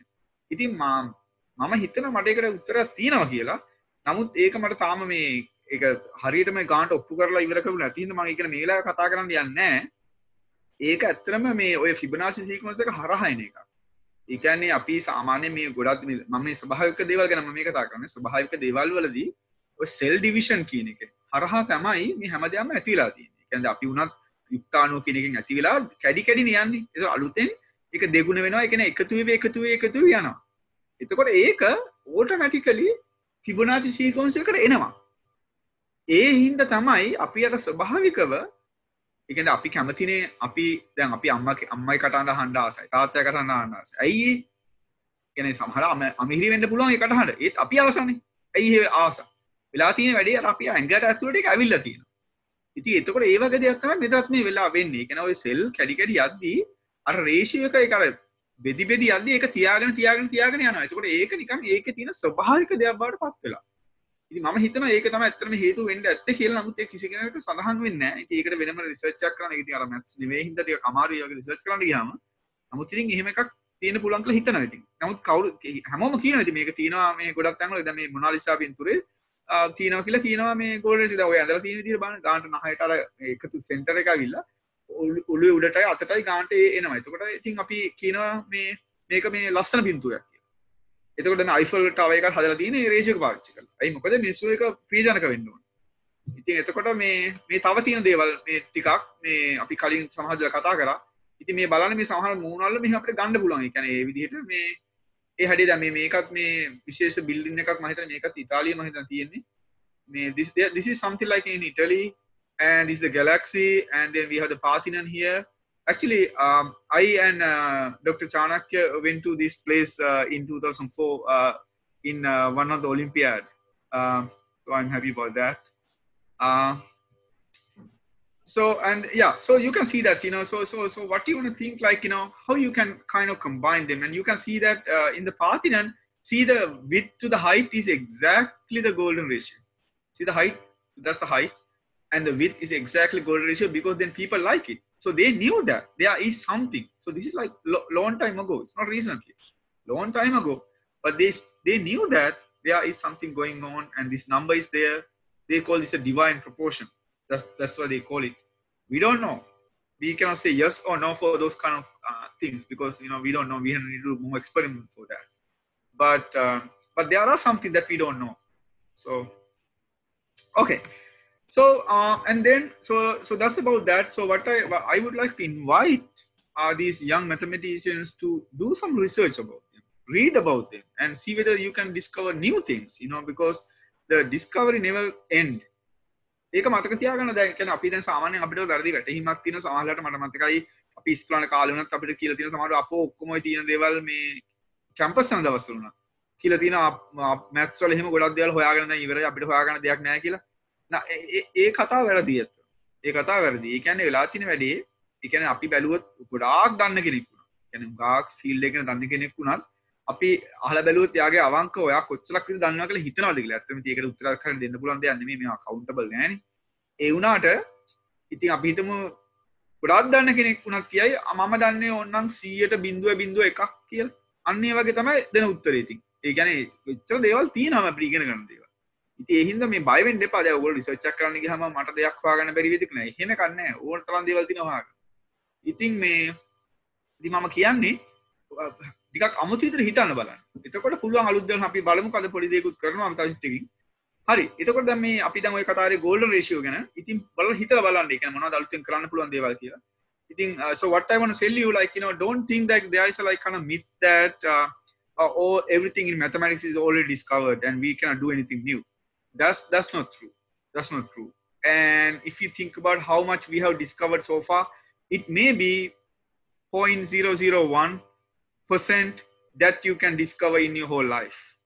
ඉතින් මම මම හිතන මට ඒකට උත්තරයක් තියෙනවා කියලා. නමුත් ඒක මට තාම මේ එක හරියටම ගාන්ට ඔප්පු කරලා ඉවරකරු නැතින ම එක මේලා කතා කරන්න යන්න ඒක ඇත්තරම මේ ඔය ෆිබනාශි සීකමසක හරහයින එක ඒකන්නේ අපි සාමානය මේ ගොඩත් මම සභායක දේවල් ගැන මේ කතා කරන ස්භාවික දේවල් වලදී සෙල් ඩිවිෂන් කියන එක හරහා තමයි මේ හැමදයම ඇතිලා තිය කැද අපි වුණත් යුක්තානු කෙනෙකින් ඇතිවෙලා කැඩි කැඩි යන්නේ එ අලුතෙන් එක දෙගුණ වෙනවා. එකන එකතුවේ එකතුවේ එකතු යනවා. එතකොට ඒක ඕට මැටිකලි ෆිබනාචි සීකෝන්සකට එනවා. ඒ හින්ද තමයි අපි අට ස්වභාවිකව එකන අපි කැමතිනේ අපි දැන් අපි අම්ම අම්මයි කටන්න හන්ඩ ආසයි තාත්තය කටන්න අන්නස ඇයි ගෙන සහර අම අමිහිරි වෙන්න පුළුවන් එකටහට ඒත් අපි අවසන ඇයි ආස? වෙලා තියෙන වැඩේ අර අපි ඇඟට ඇතුළට ඒක ඇවිල්ලා තියෙනවා. ඉතින් එතකොට ඒ වගේ දෙයක් තමයි මෙතනත් මේ වෙලා වෙන්නේ. ඒ කියන්නේ ඔය සෙල් කැඩි කැඩි යද්දී අර රේෂියෝ එක ඒක අර බෙදි බෙදි යද්දී ඒක තියාගෙන තියාගෙන තියාගෙන යනවා. එතකොට ඒක නිකන් ඒකේ තියෙන ස්වභාවික දෙයක් බවට පත් වෙලා. ඉතින් මම හිතනවා ඒක තමයි ඇත්තටම හේතු වෙන්න ඇත්තේ කියලා. නමුත් ඒක කිසි කෙනෙකුට සඳහන් වෙන්නේ නැහැ. ඉතින් ඒකට වෙනම රිසර්ච් එකක් කරන්න. ඉතින් අර මැත්ස් නෙවෙයි හින්දා ටික අමාරුයි වගේ රිසර්ච් කරන්න ගියාම. නමුත් ඉතින් එහෙම එකක් තියෙන පුළුවන් කියලා හිතනවා ඉතින්. නමුත් කවුරු හැමෝම කියනවා ඉතින් මේක තියෙනවා මේ ගොඩක් තැන්වල දැන් මේ මොනාලිසා පින්තූරේ තියෙනවා කියලා කියනවා මේ ගෝල්ඩන් රිසර්ච් ඔය ඇඳලා තියෙන විදිහට බලන්න ගානට නහයට අර එකතු සෙන්ටර් එක ඇවිල්ලා ඔළුවේ උඩටයි අතටයි ගානට එනවා. එතකොට ඉතින් අපි කියනවා මේ මේක මේ ලස්සන පින්තූරයක් කියලා. එතකොට දැන් අයිෆල් ටවර් එකක් හදලා තියෙන ඒ රේෂියෝ එක පාවිච්චි කරලා. ඇයි මොකද මිනිස්සු එක ප්‍රියජනක වෙන්න ඕනේ. ඉතින් එතකොට මේ මේ තව තියෙන දේවල් මේ ටිකක් මේ අපි කලින් සමහරවිට කතා කරා ඉතින් මේ බලන්න මේ සමහර මූණවල මෙහෙම අපිට ගන්න පුළුවන්. ඒ කියන්නේ ඒ විදිහට මේ ඒ හැඩේ දැන් මේ මේකත් මේ විශේෂ බිල්ඩින් එකක් මම හිතන්නේ මේකත් ඉතාලියේ මම හිතන්නේ තියෙන්නේ. මේ this this is something like in Italy and this is the galaxy and then we have the Parthenon here. Actually, um, I and uh, Dr. Chanakya went to this place uh, in 2004 uh, in uh, one of the Olympiad. Uh, so I'm happy about that. Uh, so and yeah so you can see that you know so so so what do you want to think like you know how you can kind of combine them and you can see that uh, in the Parthenon see the width to the height is exactly the golden ratio see the height that's the height and the width is exactly golden ratio because then people like it so they knew that there is something so this is like lo- long time ago it's not recently long time ago but they they knew that there is something going on and this number is there they call this a divine proportion that's, that's what they call it. We don't know. We cannot say yes or no for those kind of uh, things because you know we don't know. We need to do more experiment for that. But uh, but there are something that we don't know. So okay So uh, and then so so that's about that. So what I I would like to invite are these young mathematicians to do some research about them, read about them, and see whether you can discover new things. You know because the discovery never end ඒක මතක තියාගන්න දැන් කියන්නේ අපි දැන් සාමාන්‍යයෙන් අපිට වැරදි වැටහීමක් තියෙන සමහරවිට මට මතකයි අපි ඉස්කෝලේ කාලේ වුණත් අපිට කියලා තියෙන සමහර අපෝ ඔක්කොම ওই තියෙන දේවල් මේ කැම්පස් යන දවස්වල උනා කියලා තියෙන මැත්ස් වල එහෙම ගොඩක් දේවල් හොයාගෙන දැන් ඉවරයි අපිට හොයාගන්න දෙයක් නැහැ කියලා නා ඒ කතා වැරදි ඇත්ත. ඒ කතා වැරදි. කැන වෙලා තින වැඩේ එකන අපි බැලුවත් ගොඩාක් දන්න කෙනෙක්ුණ ැන ගක් ෆිල් එකන දන්න කෙනෙක් වුණත් අපි අහල බැලුවත් යාගේ අවක ඔය කොච්චලක් දන්න කල හිතනවාද ඇත්ම ඒක උත්තර කර දෙන්න පුලන්ද න්න කවුන්ටබල් නෑන ඒ වුණාට ඉතින් අපිහිතම ගොඩාක් දන්න කෙනෙක් වුණක් කියයි අමම දන්නේ ඔන්නන් සීයට බිඳුව බිඳුව එකක් කියල්. අන්නේ වගේ තමයි දෙන උත්තරේතින් ඒගැන ච්ච දේවල් තිීනම ප්‍රීගෙන කරන්දේව ඒහිද මේ බයිෙන් පල ඔල සච්චක් කරන හම මට දෙයක් වාගන්න බැරිවිතික්න හෙන කන්න ඕල් තරන් දෙවල්ති නොහ ඉතින් මේ දිමම කියන්නේ ටිකක් අමුතිතර හිතන්න බලන්න. එතකොට පුළුවන් අලුදන් අපි බලමු කද පොඩිදෙකුත් කරන අමතාශටකින් හරි. එතකොට මේ අපි දම කතාර ගෝල්ඩ රේෂෝ ගැන ඉතින් බල හිත බලන්න. එක මොන දල්තින් කරන්න පුළුවන් දේවල් කියලා. ඉතින් uh, so what I want to tell you like you know don't think that there is a like kind of myth that uh, oh everything in mathematics is already discovered and we cannot do anything new. That's that's not true. That's not true. And if you think about how much we have discovered so far, it may be 0.001 percent that you can discover in your whole life.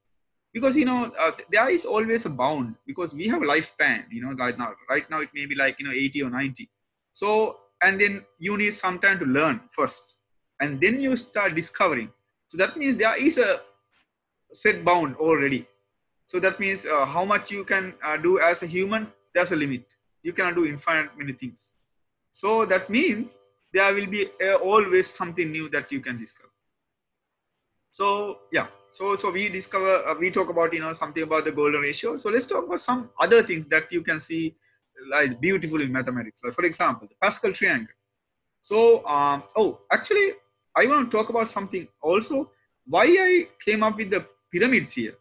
Because you know uh, there is always a bound because we have a lifespan you know right now. Right now it may be like you know 80 or 90 so and then you need some time to learn first. And then you start discovering. So that means there is a set bound already so that means uh, how much you can uh, do as a human there's a limit. You cannot do infinite many things. So that means there will be uh, always something new that you can discover. So yeah. So so we discover uh, we talk about you know something about the golden ratio. So let's talk about some other things that you can see like beautiful in mathematics. Like for example the pascal triangle. So um, oh actually i want to talk about something also. Why i came up with the pyramids here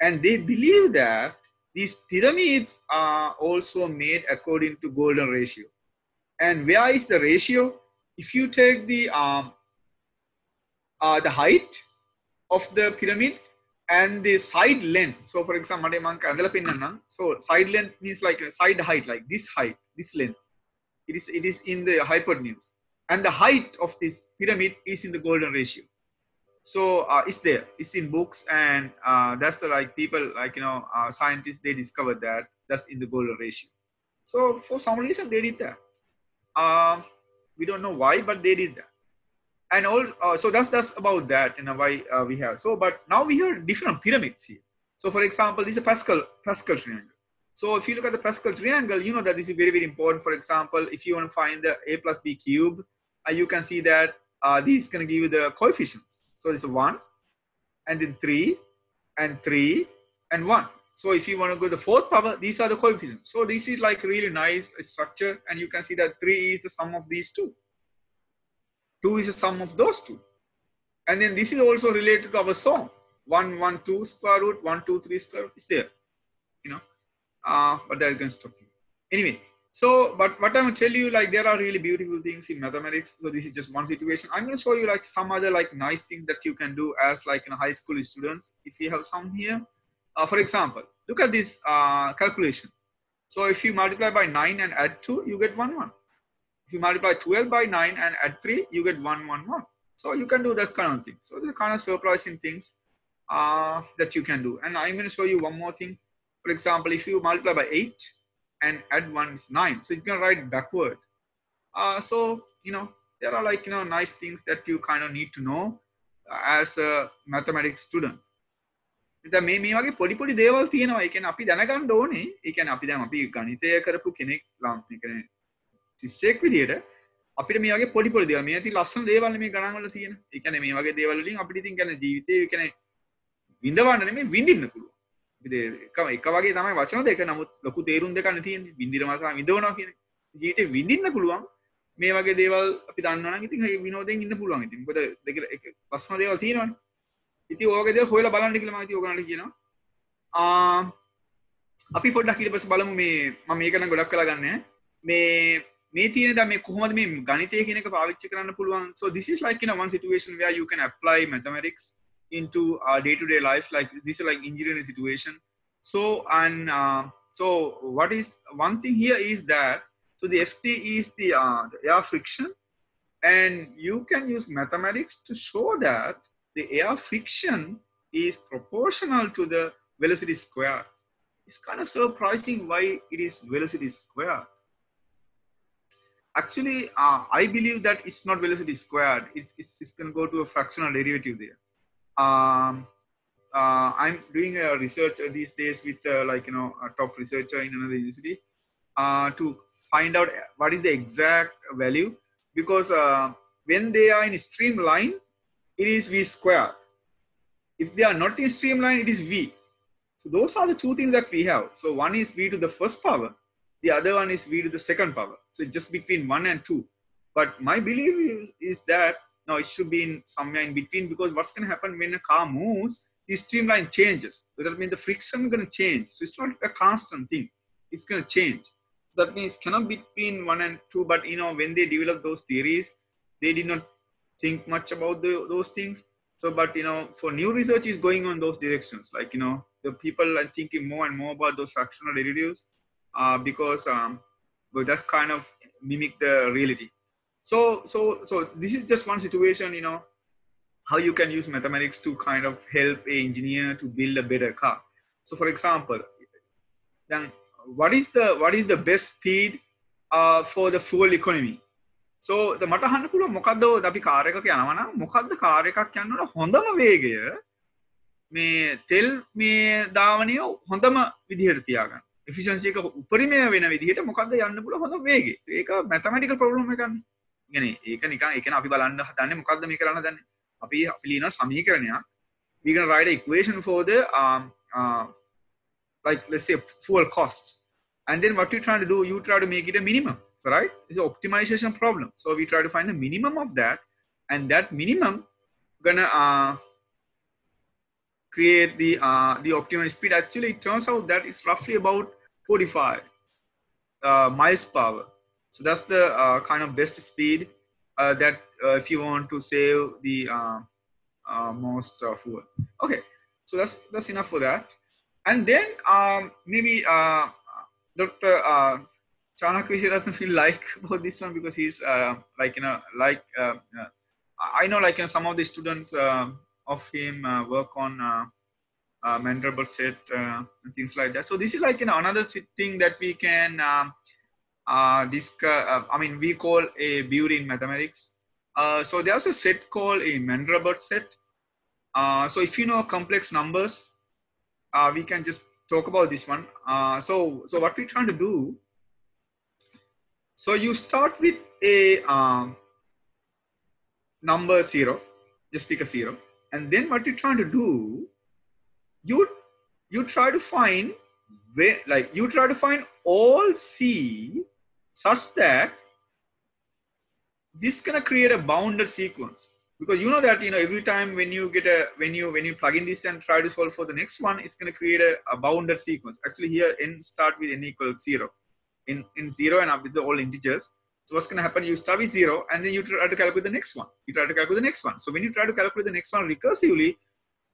and they believe that these pyramids are also made according to golden ratio and where is the ratio if you take the um, uh, the height of the pyramid and the side length. So for example, so side length means like a side height, like this height, this length. It is it is in the hypotenuse, and the height of this pyramid is in the golden ratio. So uh, it's there. It's in books, and uh, that's the like people like you know uh, scientists they discovered that that's in the Golden ratio. So for some reason they did that. Uh, we don't know why, but they did that. And all uh, so that's that's about that you know why uh, we have so. But now we have different pyramids here. So for example, this is a Pascal Pascal triangle. So if you look at the Pascal triangle, you know that this is very very important. For example, if you want to find the a plus b cube, uh, you can see that uh, this is going to give you the coefficients. So it's is one, and then three, and three, and one. So if you want to go to the fourth power, these are the coefficients. So this is like really nice structure, and you can see that three is the sum of these two. Two is the sum of those two. And then this is also related to our song. One, one, two square root, one, two, three square root is there. You know, uh, but that can stop you. Anyway, so, but what I'm gonna tell you, like there are really beautiful things in mathematics. So this is just one situation. I'm gonna show you like some other like nice things that you can do as like in high school students. If you have some here, uh, for example, look at this uh, calculation. So if you multiply by nine and add two, you get one one. If you multiply 12 by 9 and add 3, you get 1, 1, 1. So you can do that kind of thing. So the kind of surprising things uh, that you can do. And I'm going to show you one more thing. For example, if you multiply by 8 and add 1 is 9. So you can write backward. Uh, so, you know, there are like, you know, nice things that you kind of need to know uh, as a mathematics student. දැන් මේ මේ වගේ පොඩි පොඩි දේවල් තියෙනවා. ඒ කියන්නේ අපි දැනගන්න ඕනේ. ඒ කියන්නේ අපි දැන් අපි ගණිතය කරපු කෙනෙක් ලම් කියන්නේ ශිෂ්‍යයෙක් විදියට අපිට මේ වගේ පොඩි පොඩි දේවල් මේ ඇති ලස්සන දේවල් මේ ගණන් වල තියෙන. ඒ කියන්නේ මේ වගේ දේවල් වලින් අපිට ඉතින් කියන්නේ ජීවිතේ ඒ කියන්නේ විඳවන්න නෙමෙයි විඳින්න පුළුවන්. එක එක වගේ තමයි වචන දෙක. නමුත් ලොකු තේරුම් දෙකන්න තියෙන් බිඳිරමසා විදවනවා කියෙන ජීවිතය විඳින්න පුළුවන්. මේ වගේ දේවල් අපි දන්න ඉති විනෝදෙන් ඉන්න පුළුවන්. ඉතින් ොට දෙක පස්ම දේවල් තියෙනවන. ඉති ඕකද හොල බලන්න කියලම යෝගන කියන අපි පොඩ්ඩක් කිරපස බලමු මේ ම මේකන ගොඩක් කලාගන්න මේ මේ තියන දම කොහොමද මේ ගනිතය කියනක පාවිච්චි කරන්න පුළුවන්. So this is like in a one situation where you can apply mathematics into our day to day life like this is like engineering situation so and uh, so what is one thing here is that so the ft is the, uh, the air friction and you can use mathematics to show that the air friction is proportional to the velocity square it's kind of surprising why it is velocity square actually, uh, I believe that it's not velocity squared. It's, it's, it's going to go to a fractional derivative there. Um, uh, I'm doing a research these days with uh, like, you know, a top researcher in another university uh, to find out what is the exact value because uh, when they are in streamline, it is V square. If they are not in streamline, it is V. So those are the two things that we have. So one is V to the first power the other one is v to the second power. So just between one and two. But my belief is that no, it should be in somewhere in between because what's going to happen when a car moves, the streamline changes. So that means the friction is going to change. So it's not a constant thing. It's going to change. That means cannot be between one and two. But you know when they developed those theories, they did not think much about the, those things. So, but you know, for new research is going on those directions. Like you know, the people are thinking more and more about those fractional derivatives uh, because um, but that's kind of mimic the reality. So, so, so this is just one situation, you know, how you can use mathematics to kind of help a engineer to build a better car. So, for example, then what is the what is the best speed uh, for the fuel economy? So the මට අහන්න පුළුවන් මොකද්ද අපි car එකක යනවා නම් මොකද්ද car එකක් යනකොට හොඳම වේගය මේ තෙල් මේ ධාවනය හොඳම විදිහට තියාගන්න. එෆිෂන්සික උපරිමය වෙන විදිහට මොකක්ද යන්න පුල හොඳ වේගේ ඒක මැතමටිකල් ප්‍රබ්ලම එකන්න ගෙන ඒක නිකා එක අපි බලන්න හතන්න මොකක්ද මේ කරන්න දන්න අපි අපිලින සමීකරණයක් we can write an equation for the um, uh, like let's say fuel cost and then what you trying to do you try to make it a minimum right it's an optimization problem so we try to find the minimum of that and that minimum gonna uh, create the uh, the optimum speed actually it turns out that it's roughly about 45 uh, miles per hour. So that's the uh, kind of best speed uh, that uh, if you want to save the uh, uh, most fuel. Okay, so that's that's enough for that. And then um, maybe Dr. Uh, Chanak Visharathan feel like about this one because he's like you know like I know like you know, some of the students of him uh, work on uh, uh, Mandelbrot set uh, and things like that. So this is like you know another thing that we can um, uh, discuss. Uh, I mean, we call a beauty in mathematics. Uh, so there's a set called a Mandelbrot set. Uh, so if you know complex numbers, uh, we can just talk about this one. So so what we're trying to do. So you start with a um, number zero, just pick a zero, and then what you're trying to do, you you try to find where like you try to find all c such that this gonna create a bounded sequence. Because you know that you know every time when you get a when you when you plug in this and try to solve for the next one it's going to create a, a bounded sequence. Actually here n start with n equals zero. In in zero and up with the all integers. So what's going to happen? You start with zero and then you try to calculate the next one. You try to calculate the next one. So when you try to calculate the next one recursively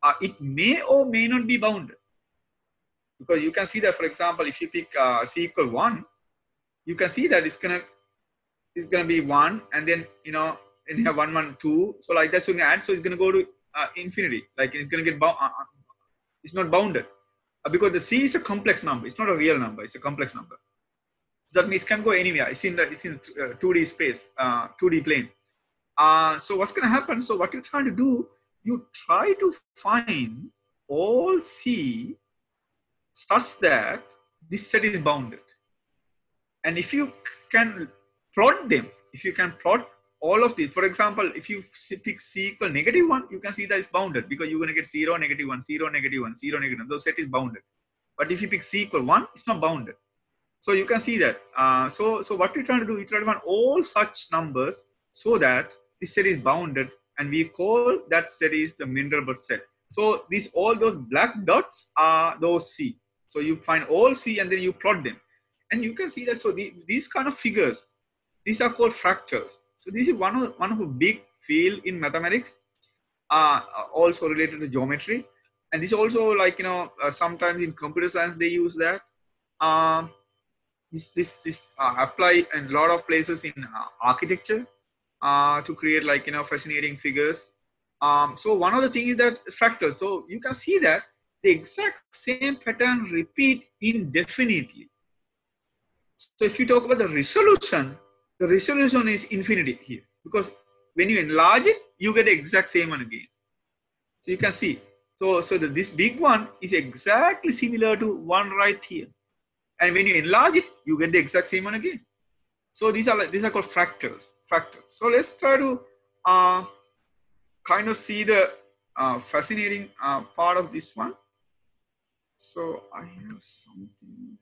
uh, it may or may not be bounded. Because you can see that for example if you pick uh, c equal 1 you can see that it's gonna it's gonna be 1 and then you know you have 1 1 2 so like that's going to add so it's to go to uh, infinity. Like it's to get bound uh, uh, it's not bounded. Uh, because the c is a complex number. It's not a real number. It's a complex number. So that means it can go anywhere. It's in the it's in 2d uh, space 2d uh, plane. So what's to happen? So what you're trying to do you try to find all c such that this set is bounded and if you can plot them if you can plot all of these. For example, if you pick c equal negative 1, you can see that it's bounded because you're going to get 0, negative 1, 0, negative 1, 0, negative 1. Those set is bounded. But if you pick c equal 1, it's not bounded. So you can see that. Uh, so, so what we're trying to do, we try to find all such numbers so that this set is bounded and we call that set is the Mandelbrot set. So these all those black dots are those C. So you find all C and then you plot them. And you can see that so the, these kind of figures, these are called fractals. So this is one of one of a big field in mathematics, uh, also related to geometry, and this also like you know uh, sometimes in computer science they use that. Uh, this this this uh, apply in a lot of places in uh, architecture uh, to create like you know fascinating figures. Um, so one of the things is that fractals. So you can see that the exact same pattern repeat indefinitely. So if you talk about the resolution, the resolution is infinity here because when you enlarge it, you get the exact same one again. So you can see. So, so the, this big one is exactly similar to one right here. And when you enlarge it, you get the exact same one again. So these are these are called fractals. Fractals. So let's try to uh, kind of see the uh, fascinating uh, part of this one. So I have something.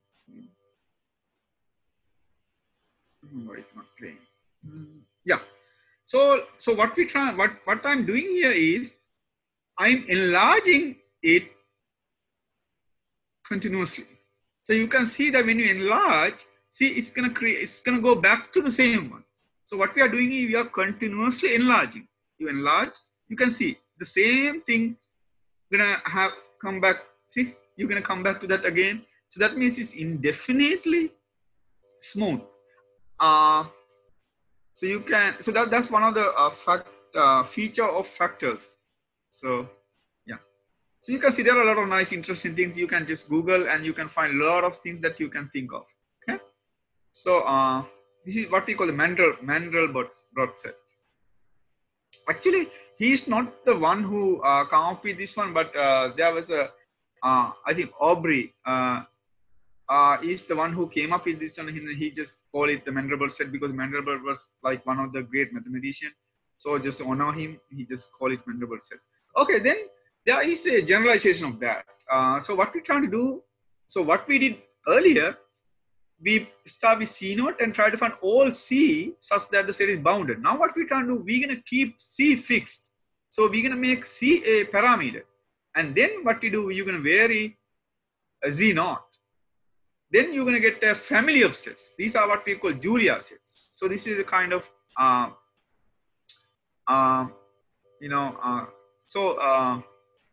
Why it's not playing. Mm, yeah. So, so what we try, what, what I'm doing here is I'm enlarging it continuously. So you can see that when you enlarge, see it's gonna create, it's gonna go back to the same one. So what we are doing is we are continuously enlarging. You enlarge, you can see the same thing gonna have come back. See, you're gonna come back to that again. So that means it's indefinitely smooth. Uh, so you can, so that, that's one of the uh, fact, uh, feature of fractals. So yeah. So you can see there are a lot of nice, interesting things. You can just Google and you can find a lot of things that you can think of. Okay. So uh, this is what we call the Mandrel, Mandelbrot set. Actually, he is not the one who uh, come up with this one, but uh, there was a, uh, I think Aubrey, uh, uh, is the one who came up with this and he just called it the Mandelbrot set because Mandelbrot was like one of the great mathematicians. So just honor him, he just called it Mandelbrot set. Okay, then there is a generalization of that. Uh, so what we're trying to do, so what we did earlier, we start with C naught and try to find all C such that the set is bounded. Now what we're trying to do, we're gonna keep C fixed. So we're gonna make C a parameter. And then what we do, you're gonna vary Z naught then you're going to get a family of sets. These are what we call Julia sets. So this is a kind of, uh, uh, you know, uh, so, uh,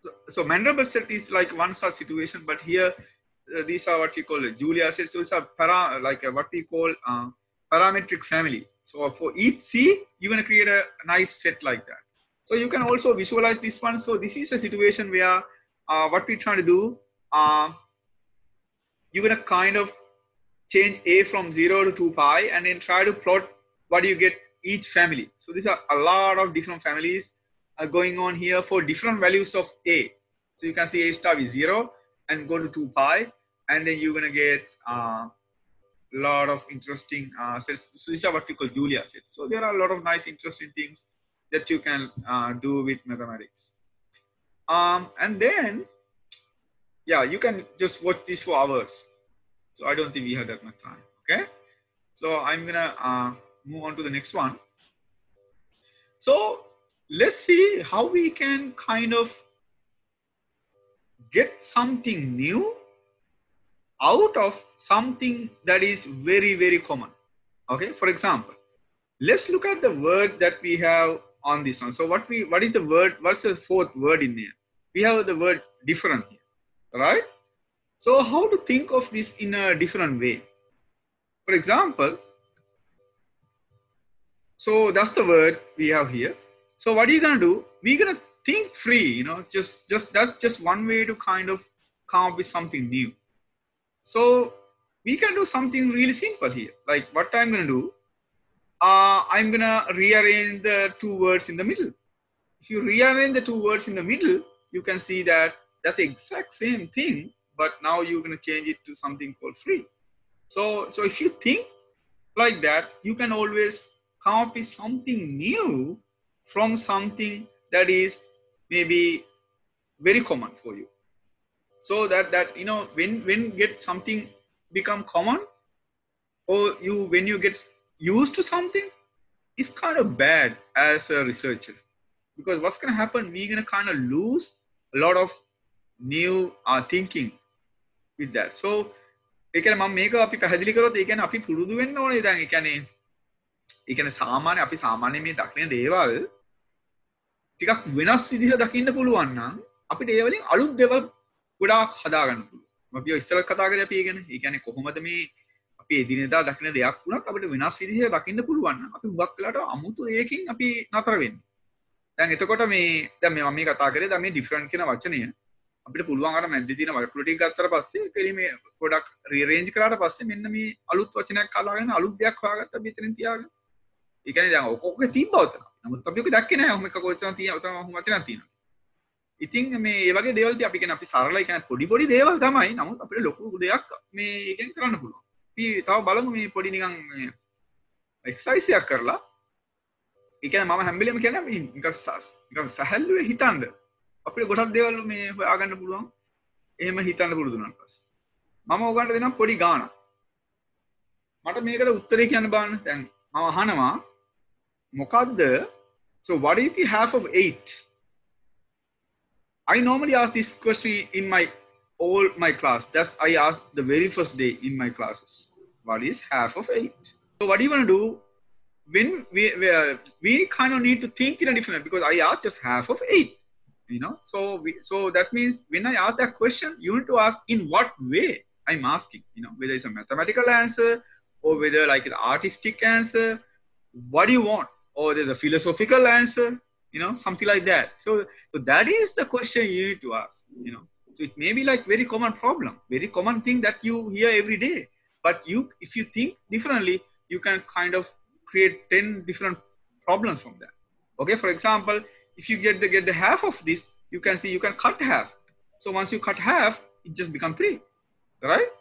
so, so Mandelbrot set is like one such situation, but here uh, these are what we call Julia sets. So it's a para, like what we call uh, parametric family. So for each C, you're going to create a nice set like that. So you can also visualize this one. So this is a situation where uh, what we're trying to do, uh, you're gonna kind of change a from zero to two pi and then try to plot what you get each family. So these are a lot of different families are going on here for different values of a. So you can see a star is zero and go to two pi and then you're gonna get a uh, lot of interesting uh, sets. So these are what we call Julia sets. So there are a lot of nice interesting things that you can uh, do with mathematics. Um, and then, yeah, you can just watch this for hours. So I don't think we have that much time. Okay. So I'm gonna uh, move on to the next one. So let's see how we can kind of get something new out of something that is very, very common. Okay. For example, let's look at the word that we have on this one. So what we, what is the word, what's the fourth word in there? We have the word different here, right? So how to think of this in a different way? For example, so that's the word we have here. So what are you gonna do? We're gonna think free, you know, just just that's just one way to kind of come up with something new. So we can do something really simple here. Like what I'm gonna do, uh, I'm gonna rearrange the two words in the middle. If you rearrange the two words in the middle, you can see that that's the exact same thing, but now you're gonna change it to something called free. So, so if you think like that, you can always come up with something new from something that is maybe very common for you. So that that you know when when get something become common, or you when you get used to something, it's kind of bad as a researcher because what's gonna happen? We're gonna kind of lose a lot of new uh, thinking with that. So ඒ කියන්නේ මම මේක අපි පැහැදිලි කරොත් ඒ කියන්නේ අපි පුරුදු වෙන්න ඕනේ දැන් ඒ කියන්නේ ඒ කියන්නේ සාමාන්‍ය අපි සාමාන්‍ය මේ දකින දේවල් ටිකක් වෙනස් විදිහට දකින්න පුළුවන් නම් අපිට ඒ වලින් අලුත් දේවල් ගොඩාක් හදාගන්න පුළුවන්. අපි ඉස්සෙල්ලා කතා කරේ අපි ඒ ගැන. ඒ කියන්නේ කොහොමද මේ අපි එදිනෙදා දකින දෙයක් වුණත් අපිට වෙනස් විදිහට දකින්න පුළුවන් නම් අපි හුඟක් වෙලාට අමුතු එකකින් අපි නතර වෙන්නේ. දැන් එතකොට මේ දැන් මේ මම මේ කතා කරේ දැන් මේ ඩිෆරන්ට් කියන වචනය අපිට පුළුවන් අර මැද්දේ තියෙන වචන ටික ගත්තට පස්සේ කෙලි මේ පොඩක් රීරේන්ජ් කරාට පස්සේ මෙන්න මේ අලුත් වචනයක් අල්ලගෙන අලුත් දෙයක් හොයාගත්තා මෙතනින් තියාගෙන. ඒ කියන්නේ දැන් ඔක ඔක තිබ්බා උතන. නමුත් අපි ඔක දැක්කේ නැහැ. ඔහොම එක කොච්චර තියෙන උතන ඔහොම වචනක් තියෙනවා. ඉතින් මේ ඒ වගේ දේවල් තිය අපි කියන්නේ අපි සරලයි කියන්නේ පොඩි පොඩි දේවල් තමයි. නමුත් අපිට ලොකු දෙයක් මේ එකෙන් කරන්න පුළුවන්. අපි තව බලමු මේ පොඩි නිකන් මේ එක්සයිස් එකක් කරලා ඒ කියන්නේ මම හැම වෙලෙම කියන්නේ මේ නිකන් නිකන් සැහැල්ලුවේ හිතන්න අපිට ගොඩක් දේවල් මේ හොයාගන්න පුළුවන් එහෙම හිතන්න පුරුදු වුණාට පස්සේ මම ඔයගන්ට දෙනම් පොඩි ගානක් මට මේකට උත්තරේ කියන්න බලන්න දැන් මම අහනවා මොකද්ද so what is the half of 8 I normally ask this question in my all my class that's I asked the very first day in my classes what is half of 8 so what do you want to do when we we, we kind of need to think in a different way because I asked just half of 8 you know? So we, so that means when i ask that question you need to ask in what way i'm asking you know? Whether it's a mathematical answer or whether like an artistic answer what do you want? Or there's a philosophical answer you know? Something like that. So so that is the question you need to ask you know? So it may be like very common problem very common thing that you hear every day. But you if you think differently you can kind of create 10 different problems from that. Okay for example if you get the get the half of this, you can see you can cut half. So once you cut half, it just become three, right?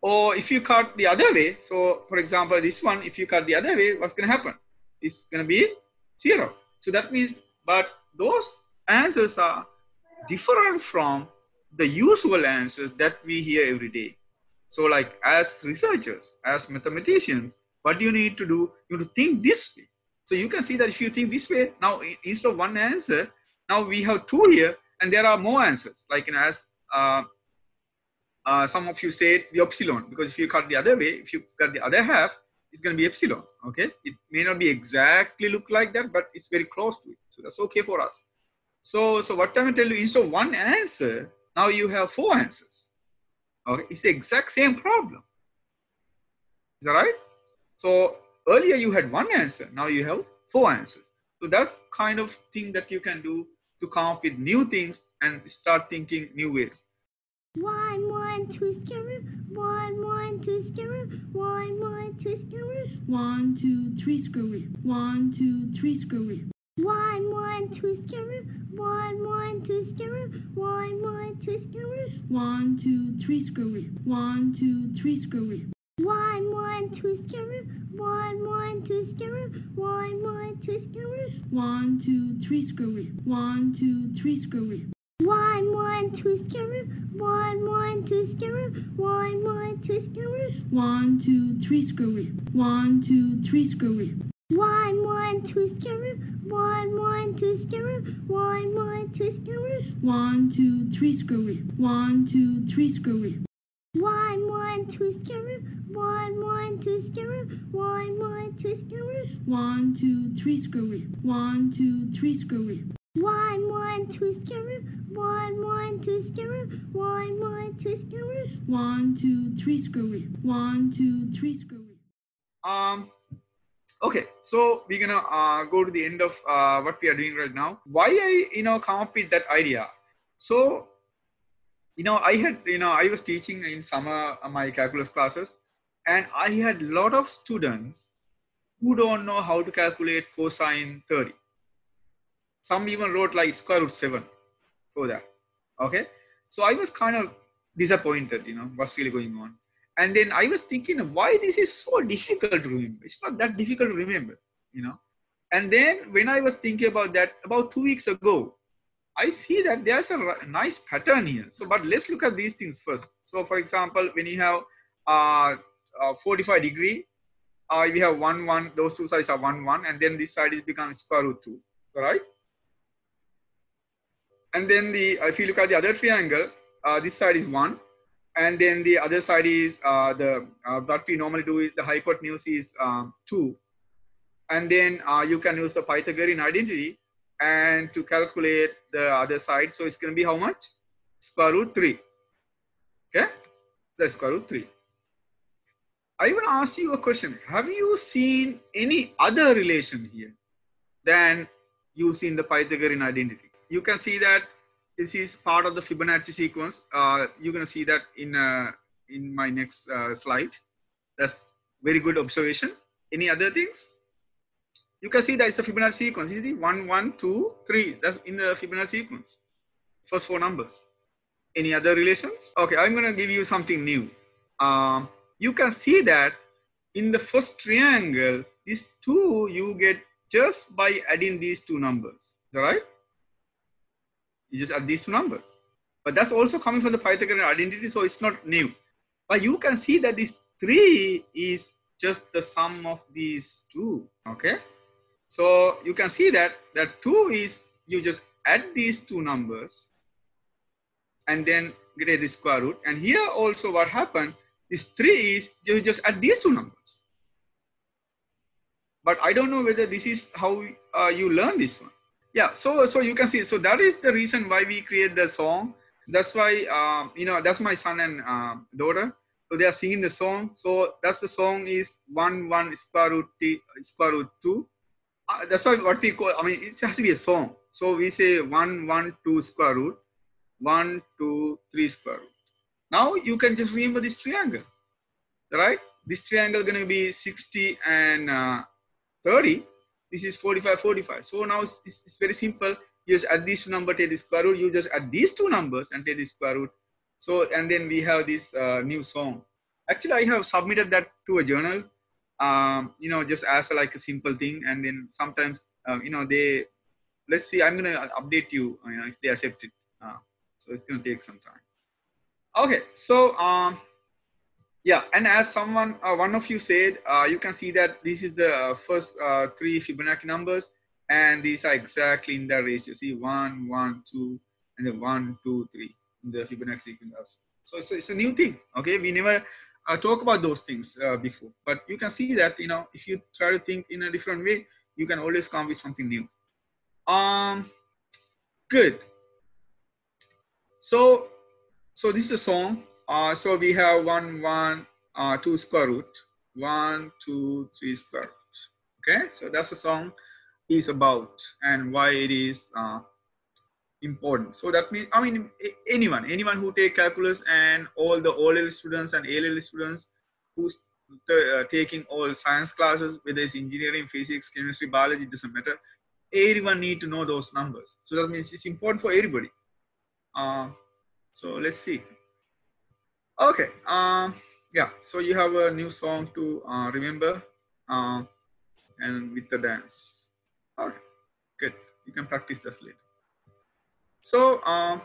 Or if you cut the other way, so for example, this one, if you cut the other way, what's gonna happen? It's gonna be zero. So that means, but those answers are different from the usual answers that we hear every day. So like as researchers, as mathematicians, what do you need to do? You need to think this way. So you can see that if you think this way, now instead of one answer, now we have two here, and there are more answers. Like you know, as uh, uh, some of you said, the epsilon, because if you cut the other way, if you cut the other half, it's going to be epsilon. Okay, it may not be exactly look like that, but it's very close to it. So that's okay for us. So, so what I'm tell you, instead of one answer, now you have four answers. Okay, it's the exact same problem. Is that right? So earlier you had one answer, now you have four answers. So that's kind of thing that you can do to come up with new things and start thinking new ways. One, one, two, skewer. One, one, two, skewer. One, one, two, skewer. One, two, three, screw One, two, three, screw One, one, two, skewer. One, one, two, skewer. One, one, two, skewer. One, two, three, screw One, two, three, screw One, one, two, skewer. One, one, two, skewer. One, one, two, skewer. One, two, three, screw One, two, three, screw One, one, two, skewer. One, one, two, skewer. One, one, two, skewer. One, two, three, screw One, two, three, screw One, one, two, skewer. One, one, two, skewer. One, one, two, skewer. One, two, three, screw One, two, three, screw One, one, two, skewer. One, one, two, skewer. One, one, two, skewer. One, two, three, screw One, two, three, screw One, one, two, skewer. One, one, two, skewer. One, one, two, skewer. One, two, three, screw One, two, three, screw Um, okay, so we're gonna uh, go to the end of uh, what we are doing right now. Why I, you know, come up with that idea? So, you know, I had, you know, I was teaching in summer uh, my calculus classes, and I had a lot of students who don't know how to calculate cosine 30. Some even wrote like square root 7 for that. Okay. So I was kind of disappointed, you know, what's really going on. And then I was thinking, why this is so difficult to remember? It's not that difficult to remember, you know. And then when I was thinking about that about two weeks ago, I see that there's a nice pattern here. So, but let's look at these things first. So, for example, when you have uh, uh, 45 degree, uh, we have one one. Those two sides are one one, and then this side is become square root two. All right. And then the if you look at the other triangle, uh, this side is one, and then the other side is uh, the uh, what we normally do is the hypotenuse is um, two, and then uh, you can use the Pythagorean identity and to calculate the other side. So it's going to be how much? Square root three. Okay, the square root three. I want to ask you a question. Have you seen any other relation here than you see in the Pythagorean identity? You can see that this is part of the Fibonacci sequence. Uh, you're going to see that in uh, in my next uh, slide. That's very good observation. Any other things? You can see that it's a Fibonacci sequence. One, two, three. That's in the Fibonacci sequence. First four numbers. Any other relations? Okay, I'm going to give you something new. Um, you can see that in the first triangle, these two you get just by adding these two numbers. Is that right? You just add these two numbers. But that's also coming from the Pythagorean identity, so it's not new. But you can see that this three is just the sum of these two. Okay. So you can see that that two is you just add these two numbers and then get the square root. And here also what happened is three is you just add these two numbers. But I don't know whether this is how uh, you learn this one. Yeah, so so you can see. So that is the reason why we create the song. That's why um, you know that's my son and uh, daughter. So they are singing the song. So that's the song is one one square root t square root two. Uh, that's why what we call. I mean, it has to be a song. So we say one one two square root, one two three square root. Now you can just remember this triangle, right? This triangle going to be 60 and uh, 30. This is 45, 45. So now it's, it's, it's very simple. You just add these two numbers, take the square root. You just add these two numbers and take the square root. So, and then we have this uh, new song. Actually, I have submitted that to a journal, um, you know, just as like a simple thing. And then sometimes, uh, you know, they, let's see, I'm to update you, you know, if they accept it. Uh, so it's to take some time. Okay, so um, yeah, and as someone, uh, one of you said, uh, you can see that this is the first uh, three Fibonacci numbers, and these are exactly in that ratio. See, one, one, two, and then one, two, three in the Fibonacci sequence. So it's, it's a new thing. Okay, we never uh, talk about those things uh, before, but you can see that you know if you try to think in a different way, you can always come with something new. Um, good. So so this is a song. Uh, so we have one, one, uh, two square root, one, two, three square root. Okay, so that's a song. is about and why it is uh, important. So that means, I mean, anyone, anyone who take calculus and all the O-level students and A-level students who's uh, taking all science classes, whether it's engineering, physics, chemistry, biology, doesn't matter. Everyone need to know those numbers. So that means it's important for everybody. Uh, so let's see. Okay. Um, yeah. So you have a new song to uh, remember, uh, and with the dance. Okay. Good. You can practice this later. So um,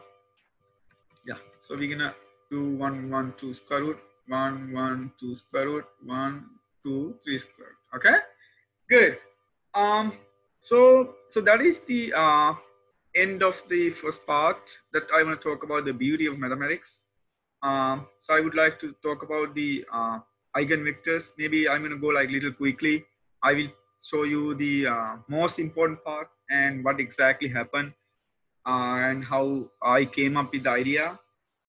yeah. So we're gonna do one one two square root one one two square root one two three square root. Okay. Good. Um. So so that is the uh, end of the first part that I want to talk about the beauty of mathematics. Um, so I would like to talk about the uh, eigenvectors. Maybe I'm to go like little quickly. I will show you the uh, most important part and what exactly happened uh, and how I came up with the idea.